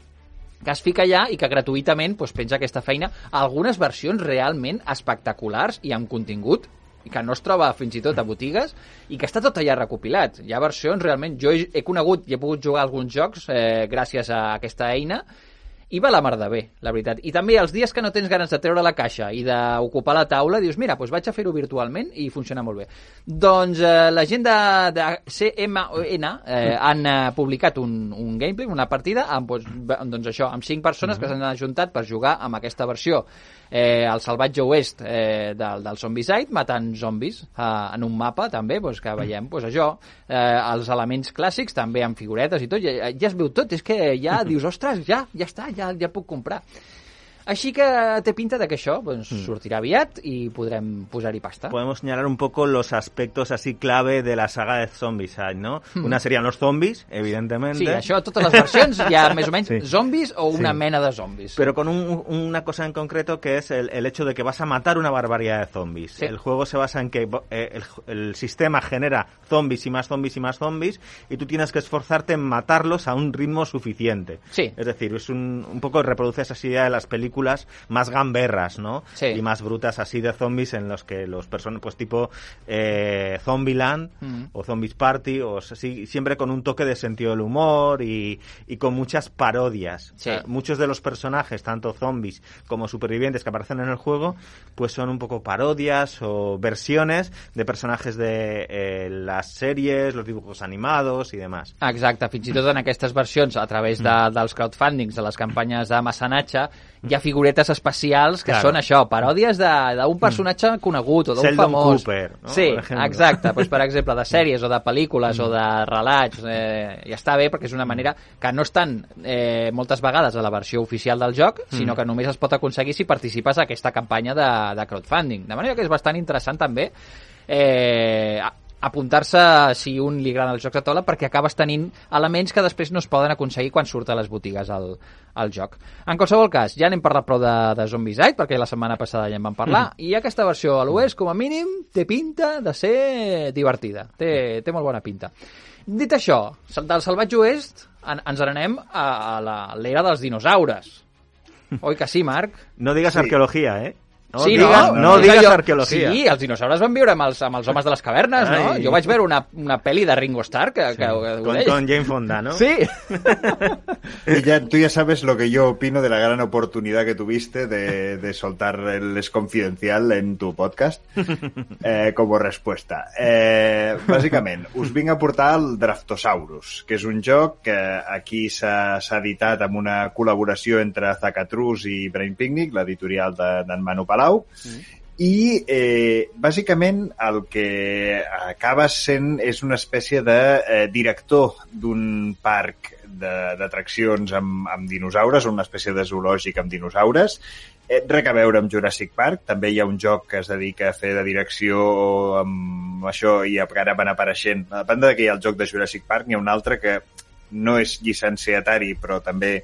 que es fica allà i que gratuïtament doncs, penja aquesta feina algunes versions realment espectaculars i amb contingut i que no es troba fins i tot a botigues i que està tot allà recopilat. Hi ha versions realment... Jo he, he conegut i he pogut jugar alguns jocs eh, gràcies a aquesta eina i va la mar de bé, la veritat. I també els dies que no tens ganes de treure la caixa i d'ocupar la taula, dius, mira, doncs vaig a fer-ho virtualment i funciona molt bé. Doncs eh, la gent de, de CMON eh, han eh, publicat un, un gameplay, una partida, amb, doncs, doncs això, amb cinc persones que s'han ajuntat per jugar amb aquesta versió. Eh, al salvatge oest eh, del, del Zombicide, matant zombis eh, en un mapa també, doncs, que veiem doncs, això, eh, els elements clàssics també amb figuretes i tot, ja, ja es veu tot, és que ja <laughs> dius, ostres, ja, ja està, ja, ja puc comprar. Així que té pinta de que això doncs, sortirà aviat i podrem posar-hi pasta. Podemos señalar un poco los aspectos así clave de la saga de Zombicide, ¿no? Una serían los zombies, evidentemente. Sí, això, totes les versions hi ha <laughs> més o menys Sí. zombis o una Sí. mena de zombis. Pero con un- una cosa en concreto que es el, el hecho de que vas a matar una barbaridad de zombies. Sí. El juego se basa en que eh, el, el sistema genera zombies y más zombies y más zombies y tú tienes que esforzarte en matarlos a un ritmo suficiente. Sí. Es decir, es un, un poco reproduce esa idea de las películas más gamberras, ¿no? Sí. Y más brutas así de zombies en los que los personas, pues tipo eh, Zombieland Mm. o Zombies Party, o así, siempre con un toque de sentido del humor y, y con muchas parodias. Sí. O sea, muchos de los personajes, tanto zombies como supervivientes que aparecen en el juego, pues son un poco parodias o versiones de personajes de eh, las series, los dibujos animados y demás. Exacte, fins i tot en aquestes versions, a través de, dels crowdfundings, de les campanyes de mecenatge, hi ha figuretes especials que Claro. són això, paròdies de- d'un personatge conegut o d'un famós. Cooper, no? Sí, exacte. Pues, per exemple, de sèries o de pel·lícules o de relats. Eh, I està bé perquè és una manera que no estan eh, moltes vegades a la versió oficial del joc, sinó que només es pot aconseguir si participes a aquesta campanya de, de crowdfunding. De manera que és bastant interessant també eh, apuntar-se si un li agrada els jocs de taula perquè acabes tenint elements que després no es poden aconseguir quan surt a les botigues el, el joc. En qualsevol cas, ja n'hem parlat prou de, de Zombicide perquè la setmana passada ja en vam parlar mm. i aquesta versió a l'oest, com a mínim, té pinta de ser divertida. Té, té molt bona pinta. Dit això, del salvatge oest en, ens n'anem a, a l'era dels dinosaures. <laughs> Oi que sí, Marc? No digues Sí. arqueología, ¿eh? No sí, digues, no, no, digues allò- arqueología. Sí, els dinosaures van viure amb els, amb els homes de les cavernes, no? Ai. Jo vaig veure una, una pel·li de Ringo Starr que, que, que ho con, deia. con Jane Fonda, ¿no? Sí. Y ya, tú ya sabes lo que yo opino de la gran oportunidad que tuviste de, de soltar el es confidencial en tu podcast <laughs> eh, como respuesta. Eh, bàsicament, us vinc a portar el Draftosaurus, que és un joc que aquí s'ha s'ha editat amb una col·laboració entre Zacatrus i Brain Picnic, l'editorial de- d'en Manu Palau, i eh, bàsicament el que acaba sent és una espècie de eh, director d'un parc de- d'atraccions amb, amb dinosaures, una espècie de zoològic amb dinosaures. Eh, res a veure amb Jurassic Park. També hi ha un joc que es dedica a fer de direcció amb això i ara van apareixent. A banda de que hi ha el joc de Jurassic Park, n'hi ha un altre que no és llicenciatari, però també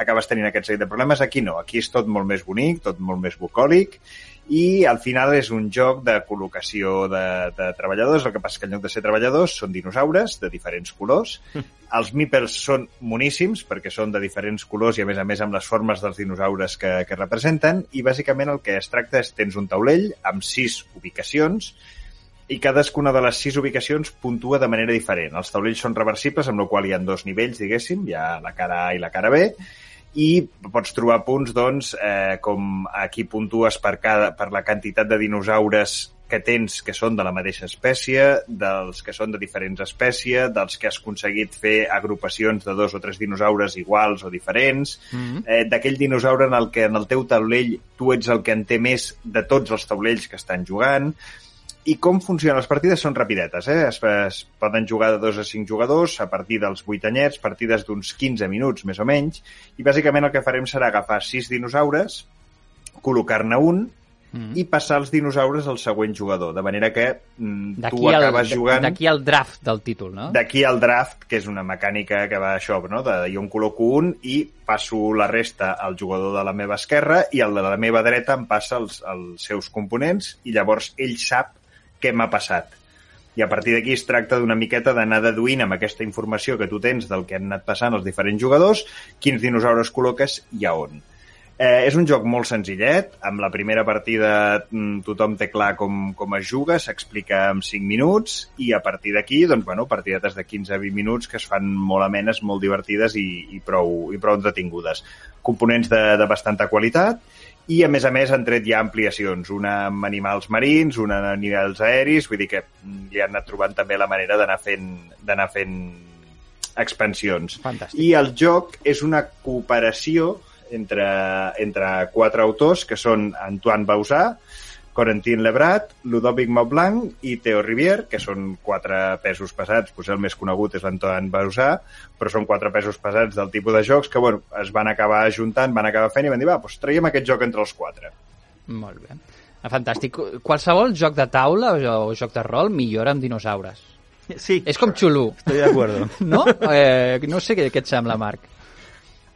acabes tenint aquest seguit de problemes. Aquí no, aquí és tot molt més bonic, tot molt més bucòlic, i al final és un joc de col·locació de, de treballadors, el que passa que en lloc de ser treballadors són dinosaures de diferents colors. <laughs> Els meeples són moníssims perquè són de diferents colors i a més a més amb les formes dels dinosaures que, que representen i bàsicament el que es tracta és tens un taulell amb sis ubicacions i cadascuna de les sis ubicacions puntua de manera diferent. Els taulells són reversibles, amb la qual hi ha dos nivells, diguéssim, hi ha la cara A i la cara B, i pots trobar punts, doncs, eh, com aquí puntues per, cada, per la quantitat de dinosaures que tens que són de la mateixa espècie, dels que són de diferents espècies, dels que has aconseguit fer agrupacions de dos o tres dinosaures iguals o diferents, Mm -hmm. eh, d'aquell dinosaure en el que en el teu taulell tu ets el que en té més de tots els taulells que estan jugant, i com funcionen les partides són rapidetes, eh? Es, es poden jugar de 2 a 5 jugadors a partir dels 8 anyets, partides d'uns 15 minuts, més o menys, i bàsicament el que farem serà agafar 6 dinosaures, col·locar-ne un Mm. i passar els dinosaures al següent jugador, de manera que mm, tu acabes jugant... d'aquí el draft del títol, no? D'aquí el draft, que és una mecànica que va això, no? de, jo en col·loco un i passo la resta al jugador de la meva esquerra i el de la meva dreta em passa els, els seus components i llavors ell sap què m'ha passat. I a partir d'aquí es tracta d'una miqueta d'anar deduint amb aquesta informació que tu tens del que han anat passant els diferents jugadors, quins dinosaures col·loques i a on. Eh, és un joc molt senzillet, amb la primera partida mm, tothom té clar com, com es juga, s'explica en 5 minuts i a partir d'aquí, doncs, bueno, partidetes de 15 a 20 minuts que es fan molt amenes, molt divertides i, i, prou, i prou entretingudes. Components de, de bastanta qualitat i a més a més han tret ja ampliacions, una amb animals marins, una a nivells aeris, vull dir que mm, li han anat trobant també la manera d'anar fent, d'anar fent expansions. Fantàstic. I el joc és una cooperació entre, entre quatre autors, que són Antoine Bausà, Corentin Lebrat, Ludovic Maublanc i Theo Rivière, que són quatre pesos pesats, doncs el més conegut és l'Antoine Bausà, però són quatre pesos pesats del tipus de jocs que bueno, es van acabar juntant, van acabar fent i van dir, va, doncs traiem aquest joc entre els quatre. Molt bé. Fantàstic. Qualsevol joc de taula o, o joc de rol millora amb dinosaures. Sí, És com xulú, estoy de acuerdo. <laughs> no? Eh, no sé què, què et sembla, Marc.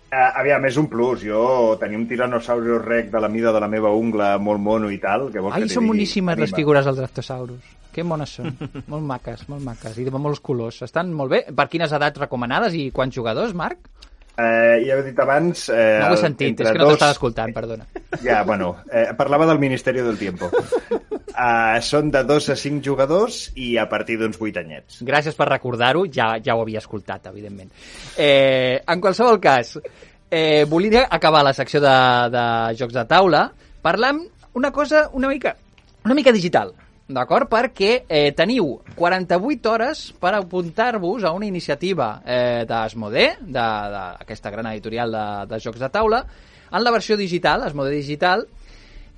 Uh, aviam, és un plus. Jo tenia un tiranosaurus rec de la mida de la meva ungla molt mono i tal. Que vols Ai, que són digui? boníssimes les Anima. figures del Draftosaurus. Que mones són. <laughs> molt maques, molt maques. I de molts colors. Estan molt bé. Per quines edats recomanades i quants jugadors, Marc? Eh, ja he dit abans... Eh, No ho he sentit, és que no dos- t'estava escoltant, perdona. <laughs> Ja, bueno, eh, parlava del Ministeri del Tiempo. Uh, <laughs> són de 2 a 5 jugadors i a partir d'uns 8 anyets. Gràcies per recordar-ho, ja, ja ho havia escoltat, evidentment. Eh, en qualsevol cas, eh, volia acabar la secció de, de jocs de taula parlant una cosa una mica, una mica digital, d'acord? Perquè eh, teniu 48 hores per apuntar-vos a una iniciativa eh, d'Asmodee, d'aquesta gran editorial de, de jocs de taula, en la versió digital, Asmodee Digital,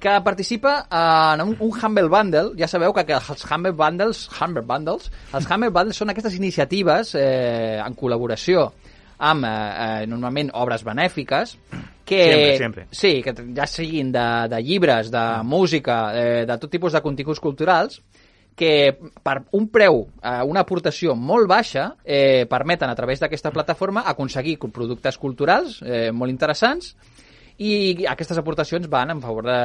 que participa en un, un Humble Bundle. Ja sabeu que, que els Humble Bundles, Humble Bundles, els Humble Bundles són aquestes iniciatives eh, en col·laboració amb, eh, eh, normalment, obres benèfiques, que, Sempre, sempre. Sí, que ja siguin de, de llibres, de música, eh, de tot tipus de continguts culturals, que per un preu, eh, una aportació molt baixa, eh, permeten a través d'aquesta plataforma aconseguir productes culturals eh, molt interessants i aquestes aportacions van en favor de...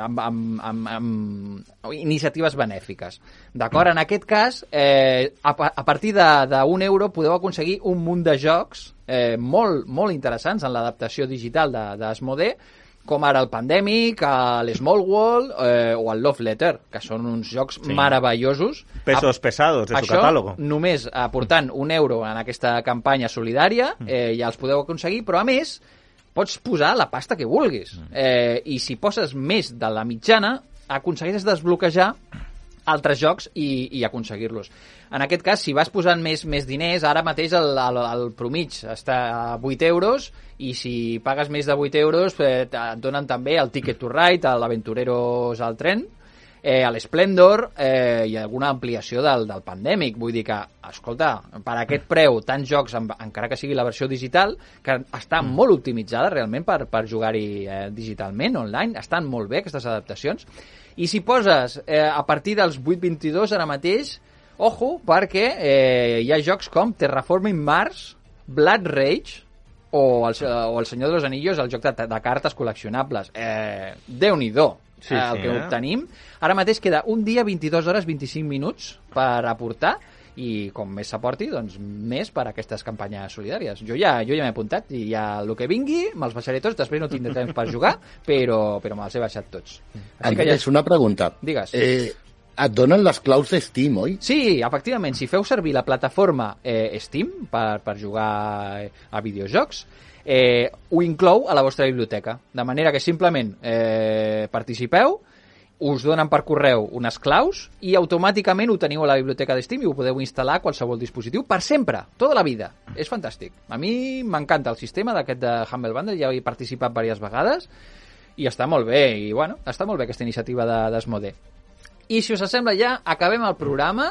amb, amb, amb, amb iniciatives benèfiques. D'acord? En aquest cas, eh, a, a partir d'un euro podeu aconseguir un munt de jocs eh, molt, molt interessants en l'adaptació digital d'Asmodee, de, com ara el Pandemic, l'Small World eh, o el Love Letter, que són uns jocs sí. meravellosos. Pesos pesados de su catàlogo. només aportant un euro en aquesta campanya solidària mm. eh, ja els podeu aconseguir, però a més pots posar la pasta que vulguis. Mm. Eh, I si poses més de la mitjana, aconsegueixes desbloquejar altres jocs i, i aconseguir-los. En aquest cas, si vas posant més, més diners, ara mateix el, el, el promig està a 8 euros i si pagues més de 8 euros eh, et donen també el Ticket to Ride, l'Aventureros al tren, eh, a l'Splendor eh, i alguna ampliació del, del Pandemic. Vull dir que, escolta, per aquest preu, tants jocs, amb, encara que sigui la versió digital, que està mm. molt optimitzada realment per, per jugar-hi eh, digitalment, online, estan molt bé aquestes adaptacions. I si poses eh, a partir dels 8.22 ara mateix, ojo, perquè eh, hi ha jocs com Terraforming Mars, Blood Rage, o el, o el Senyor de los Anillos, el joc de, de cartes col·leccionables. Eh, Déu-n'hi-do sí, eh, el sí, que eh? obtenim. Ara mateix queda un dia, 22 hores, 25 minuts per aportar i com més s'aporti, doncs més per a aquestes campanyes solidàries. Jo ja jo ja m'he apuntat i ja el que vingui me'ls baixaré tots, després no tindré temps per jugar, <laughs> però, però me'ls he baixat tots. Així que ja... És una pregunta. Digues. Eh, et donen les claus de Steam, oi? Sí, efectivament. Si feu servir la plataforma eh, Steam per, per jugar a videojocs, eh, ho inclou a la vostra biblioteca. De manera que simplement eh, participeu, us donen per correu unes claus i automàticament ho teniu a la biblioteca de Steam i ho podeu instal·lar a qualsevol dispositiu per sempre, tota la vida. És fantàstic. A mi m'encanta el sistema d'aquest de Humble Bundle, ja he participat diverses vegades i està molt bé, i bueno, està molt bé aquesta iniciativa d'Esmode. I si us sembla ja, acabem el programa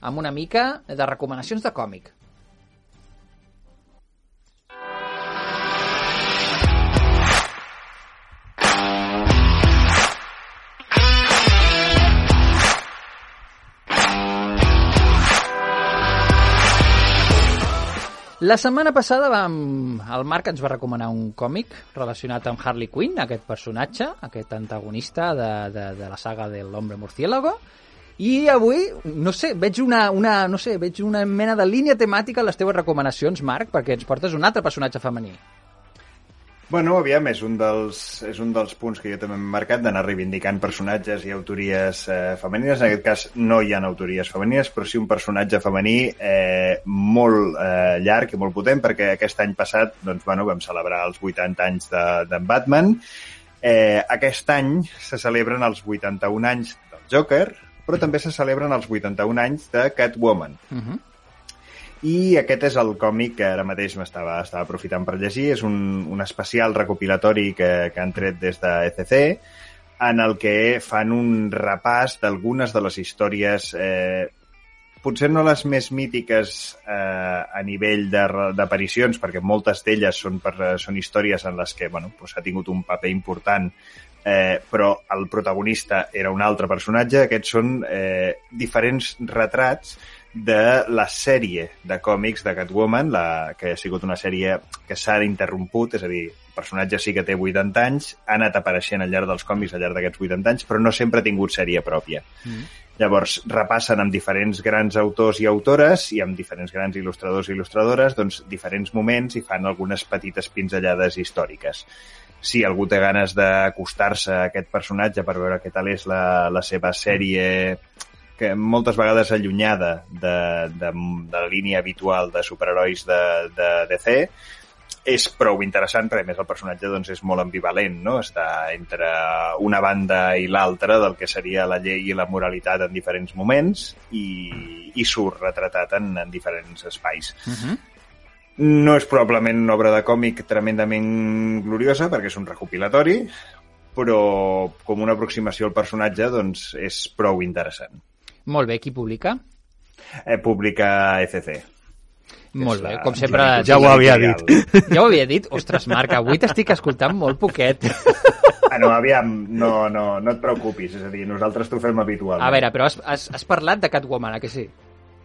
amb una mica de recomanacions de còmic. La setmana passada vam, el Marc ens va recomanar un còmic relacionat amb Harley Quinn, aquest personatge, aquest antagonista de, de, de la saga de l'Hombre Murciélago, i avui, no sé, veig una, una, no sé, veig una mena de línia temàtica a les teves recomanacions, Marc, perquè ens portes un altre personatge femení. Bueno, aviam, és un dels, és un dels punts que jo també m'he marcat d'anar reivindicant personatges i autories eh, femenines. En aquest cas no hi ha autories femenines, però sí un personatge femení eh, molt eh, llarg i molt potent, perquè aquest any passat doncs, bueno, vam celebrar els 80 anys de, de Batman. Eh, aquest any se celebren els 81 anys del Joker, però també se celebren els 81 anys de Catwoman. Uh mhm. -huh i aquest és el còmic que ara mateix m'estava estava aprofitant per llegir. És un, un especial recopilatori que, que han tret des de ECC en el que fan un repàs d'algunes de les històries eh, potser no les més mítiques eh, a nivell d'aparicions, perquè moltes d'elles són, per, són històries en les que bueno, pues, ha tingut un paper important, eh, però el protagonista era un altre personatge. Aquests són eh, diferents retrats de la sèrie de còmics de Catwoman, la, que ha sigut una sèrie que s'ha interromput, és a dir, el personatge sí que té 80 anys, ha anat apareixent al llarg dels còmics al llarg d'aquests 80 anys, però no sempre ha tingut sèrie pròpia. Mm. Llavors, repassen amb diferents grans autors i autores i amb diferents grans il·lustradors i il·lustradores doncs, diferents moments i fan algunes petites pinzellades històriques. Si algú té ganes d'acostar-se a aquest personatge per veure què tal és la, la seva sèrie que moltes vegades allunyada de, de, de la línia habitual de superherois de, de DC, és prou interessant perquè més el personatge doncs, és molt ambivalent, no? està entre una banda i l'altra del que seria la llei i la moralitat en diferents moments i, i surt retratat en, en diferents espais. Uh mhm. -huh. No és probablement una obra de còmic tremendament gloriosa perquè és un recopilatori, però com una aproximació al personatge doncs, és prou interessant. Molt bé, qui publica? Eh, publica ECC. Molt bé, com sempre... Ja ho havia dit. Ja ho havia dit? Ostres, Marc, avui t'estic escoltant molt poquet. Bueno, aviam, no, no, no et preocupis, és a dir, nosaltres t'ho fem habitualment. A veure, però has, has, has parlat de Catwoman, a que sí?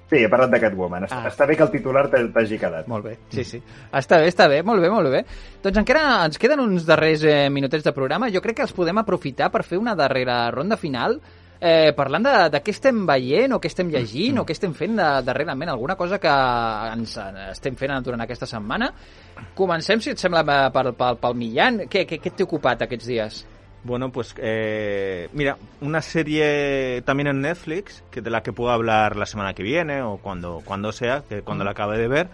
Sí, he parlat de Catwoman. Està, Ah. està bé que el titular t'ha- t'hagi quedat. Molt bé, sí, sí. Està bé, està bé, molt bé, molt bé. Doncs encara ens queden uns darrers eh, minutets de programa. Jo crec que els podem aprofitar per fer una darrera ronda final eh, parlant de, de què estem veient o què estem llegint o què estem fent de, darrerament, alguna cosa que ens estem fent durant aquesta setmana. Comencem, si et sembla, eh, pel, pel, pel Millán. Què, què, què t'he ocupat aquests dies? Bueno, pues eh, mira, una serie también en Netflix, que de la que puedo hablar la semana que viene o cuando, cuando sea, que cuando la acabe de ver,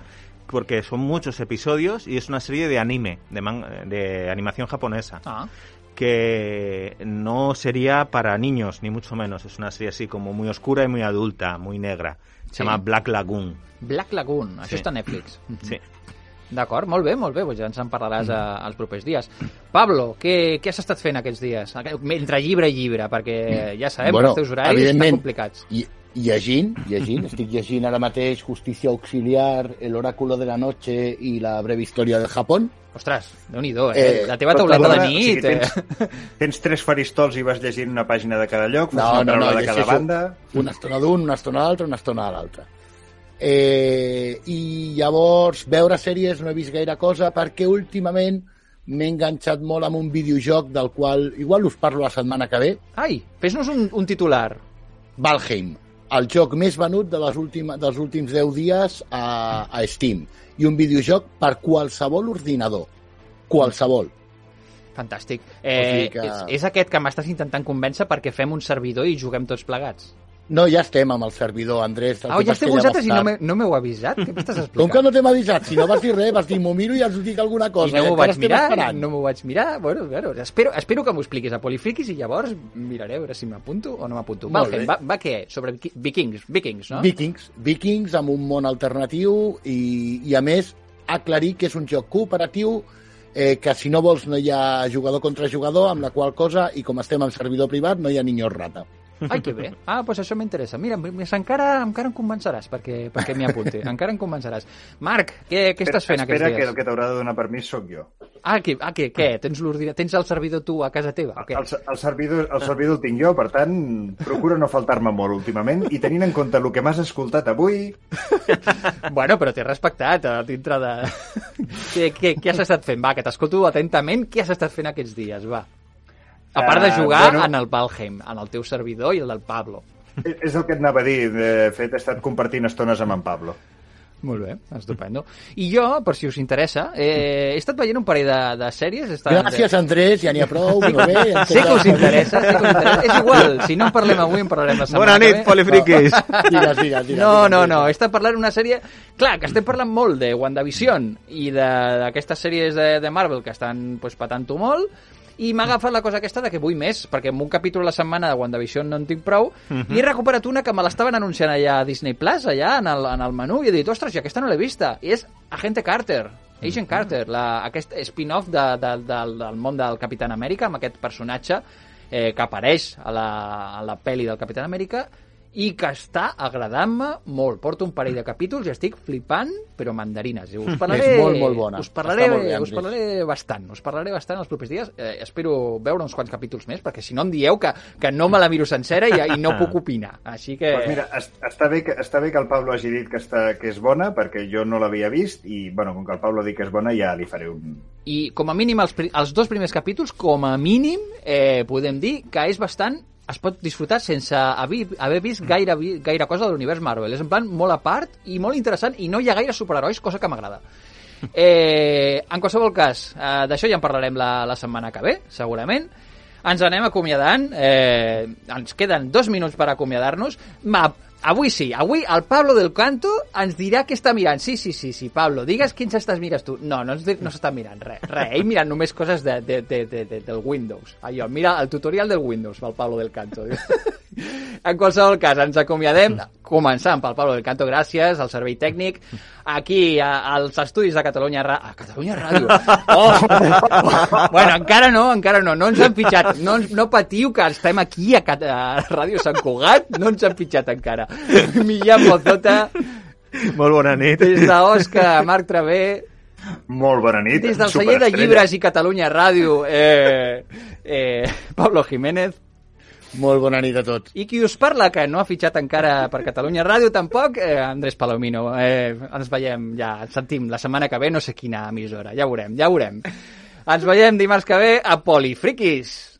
porque son muchos episodios y es una serie de anime, de, man- de animación japonesa, Ah, que no sería para niños, ni mucho menos. Es una serie así como muy oscura y muy adulta, muy negra. Se Sí. llama Black Lagoon. Black Lagoon, això Sí. està a Netflix. <clears throat> Sí. D'acord, molt bé, molt bé, doncs ja ens en parlaràs a, als propers dies. Pablo, què, què has estat fent aquests dies? Entre llibre i llibre, perquè ja sabem que els teus horaris estan complicats. I, llegint, llegint, estic llegint ara mateix Justícia Auxiliar, El Oráculo de la Noche i la breve història del Japón. Ostres, déu-n'hi-do, eh? Eh, La teva Tot tauleta de nit, o sigui, eh? tens, tens tres faristols i vas llegint una pàgina de cada lloc, No, una no, no, de cada banda... Una estona d'un, una estona a l'altra, una estona a l'altra. Eh, I llavors, veure sèries no he vist gaire cosa perquè últimament m'he enganxat molt amb un videojoc del qual igual us parlo la setmana que ve. Ai, fes-nos un, un titular. Valheim, el joc més venut de les última, dels últims 10 dies a, a Steam. I un videojoc per qualsevol ordinador. Qualsevol. Fantàstic. O Eh, sigui que- és, és aquest que m'estàs intentant convèncer perquè fem un servidor i juguem tots plegats. No, ja estem amb el servidor, Andrés. El Ah, ja esteu vosaltres i no tard. m'he- no m'heu avisat? Què m'estàs explicant? Com que no t'hem avisat? Si no vas dir res, vas dir m'ho miro i els dic alguna cosa. I no m'ho vaig mirar, esperant. no m'ho vaig mirar. Bueno, bueno, espero, espero que m'ho expliquis a Polifriquis i llavors miraré a veure si m'apunto o no m'apunto. Valheim, bé. va, va què? Sobre vikings, vikings, no? Vikings, Vikings amb un món alternatiu i, i a més aclarir que és un joc cooperatiu eh, que si no vols no hi ha jugador contra jugador, amb la qual cosa, i com estem en servidor privat, no hi ha niños rata. Ai, que bé. Ah, doncs això m'interessa. Mira, encara, encara em convenceràs perquè, perquè m'hi apunti. <laughs> encara em convenceràs. Marc, què, què estàs fent Espera aquests que dies? el que t'haurà de donar permís sóc jo. Ah, que, ah, que, què? Tens, tens el servidor tu a casa teva? o què? El, el, servidor, el servidor el tinc jo, per tant, procuro no faltar-me molt últimament i tenint en compte el que m'has escoltat avui, <laughs> Bueno, però t'he respectat a dintre de... <laughs> què, què, què has estat fent? Va, que t'escolto atentament. Què has estat fent aquests dies? Va. A part de Eh, jugar bueno. en el Valheim, en el teu servidor i el del Pablo. és el que et anava a dir. De fet, he estat compartint estones amb en Pablo. Molt bé, estupendo. I jo, per si us interessa, eh, he estat veient un parell de, de sèries. He estat, Gràcies, Andrés, ja n'hi ha prou, molt bé. ja Sé que us interessa, sé que us interessa. És igual, si no en parlem avui, en parlarem la setmana Bona nit, polifriquis! <laughs> Digues, digues, digues. No, no, no, he estat parlant d'una sèrie... Clar, que estem parlant molt de WandaVision i de- d'aquestes sèries de, de Marvel que estan pues, patant-ho molt, i m'ha agafat la cosa aquesta de que vull més, perquè amb un capítol a la setmana de WandaVision no en tinc prou, i he recuperat una que me l'estaven anunciant allà a Disney Plus, allà en el, en el menú, i he dit, ostres, i aquesta no l'he vista, i és Agente Carter, Agent Carter, la, aquest spin-off de, de, del, del món del Capitán Amèrica, amb aquest personatge eh, que apareix a la, a la pel·li del Capitán Amèrica, i que està agradant-me molt. Porto un parell de capítols i estic flipant, però mandarines. I us parlaré, És molt, molt bona. Us parlaré, molt bé, us parlaré bastant. Us parlaré bastant els propers dies. Eh, espero veure uns quants capítols més, perquè si no em dieu que, que no me la miro sencera i, i no <laughs> puc opinar. Així que... Pues mira, es- està bé, que, està bé que el Pablo hagi dit que, està, que és bona, perquè jo no l'havia vist, i bueno, com que el Pablo ha dit que és bona, ja li faré un... I com a mínim els, els dos primers capítols, com a mínim, eh, podem dir que és bastant es pot disfrutar sense haver, haver vist gaire, vi- gaire cosa de l'univers Marvel. És en plan molt a part i molt interessant i no hi ha gaire superherois, cosa que m'agrada. <laughs> Eh, en qualsevol cas, eh, d'això ja en parlarem la, la setmana que ve, segurament. Ens anem acomiadant. Eh, ens queden dos minuts per acomiadar-nos. Avui sí, avui el Pablo del Canto ens dirà què està mirant. Sí, sí, sí, sí, Pablo, digues quins estàs mirant tu. No, no, no s'està mirant res, res. Ell mirant només coses de, de, de, de, de, del Windows. Allò, mira el tutorial del Windows pel Pablo del Canto. <laughs> en qualsevol cas, ens acomiadem començant pel Pablo del Canto, gràcies al servei tècnic, aquí a, als estudis de Catalunya Ràdio. A Catalunya Ràdio. Oh! bueno, encara no, encara no, no ens han fitxat. No, no patiu que estem aquí a, Cat a Ràdio Sant Cugat, no ens han fitxat encara. Millán Mozota, Molt bona nit. des d'Osca, Marc Travé, Molt bona nit. Des del celler de llibres i Catalunya Ràdio, eh, eh, Pablo Jiménez. Molt bona nit a tots. I qui us parla, que no ha fitxat encara per Catalunya Ràdio tampoc, eh, Andrés Palomino. Eh, ens veiem, ja, ens sentim la setmana que ve, no sé quina emissora, ja veurem, ja veurem. Ens veiem dimarts que ve a Polifriquis.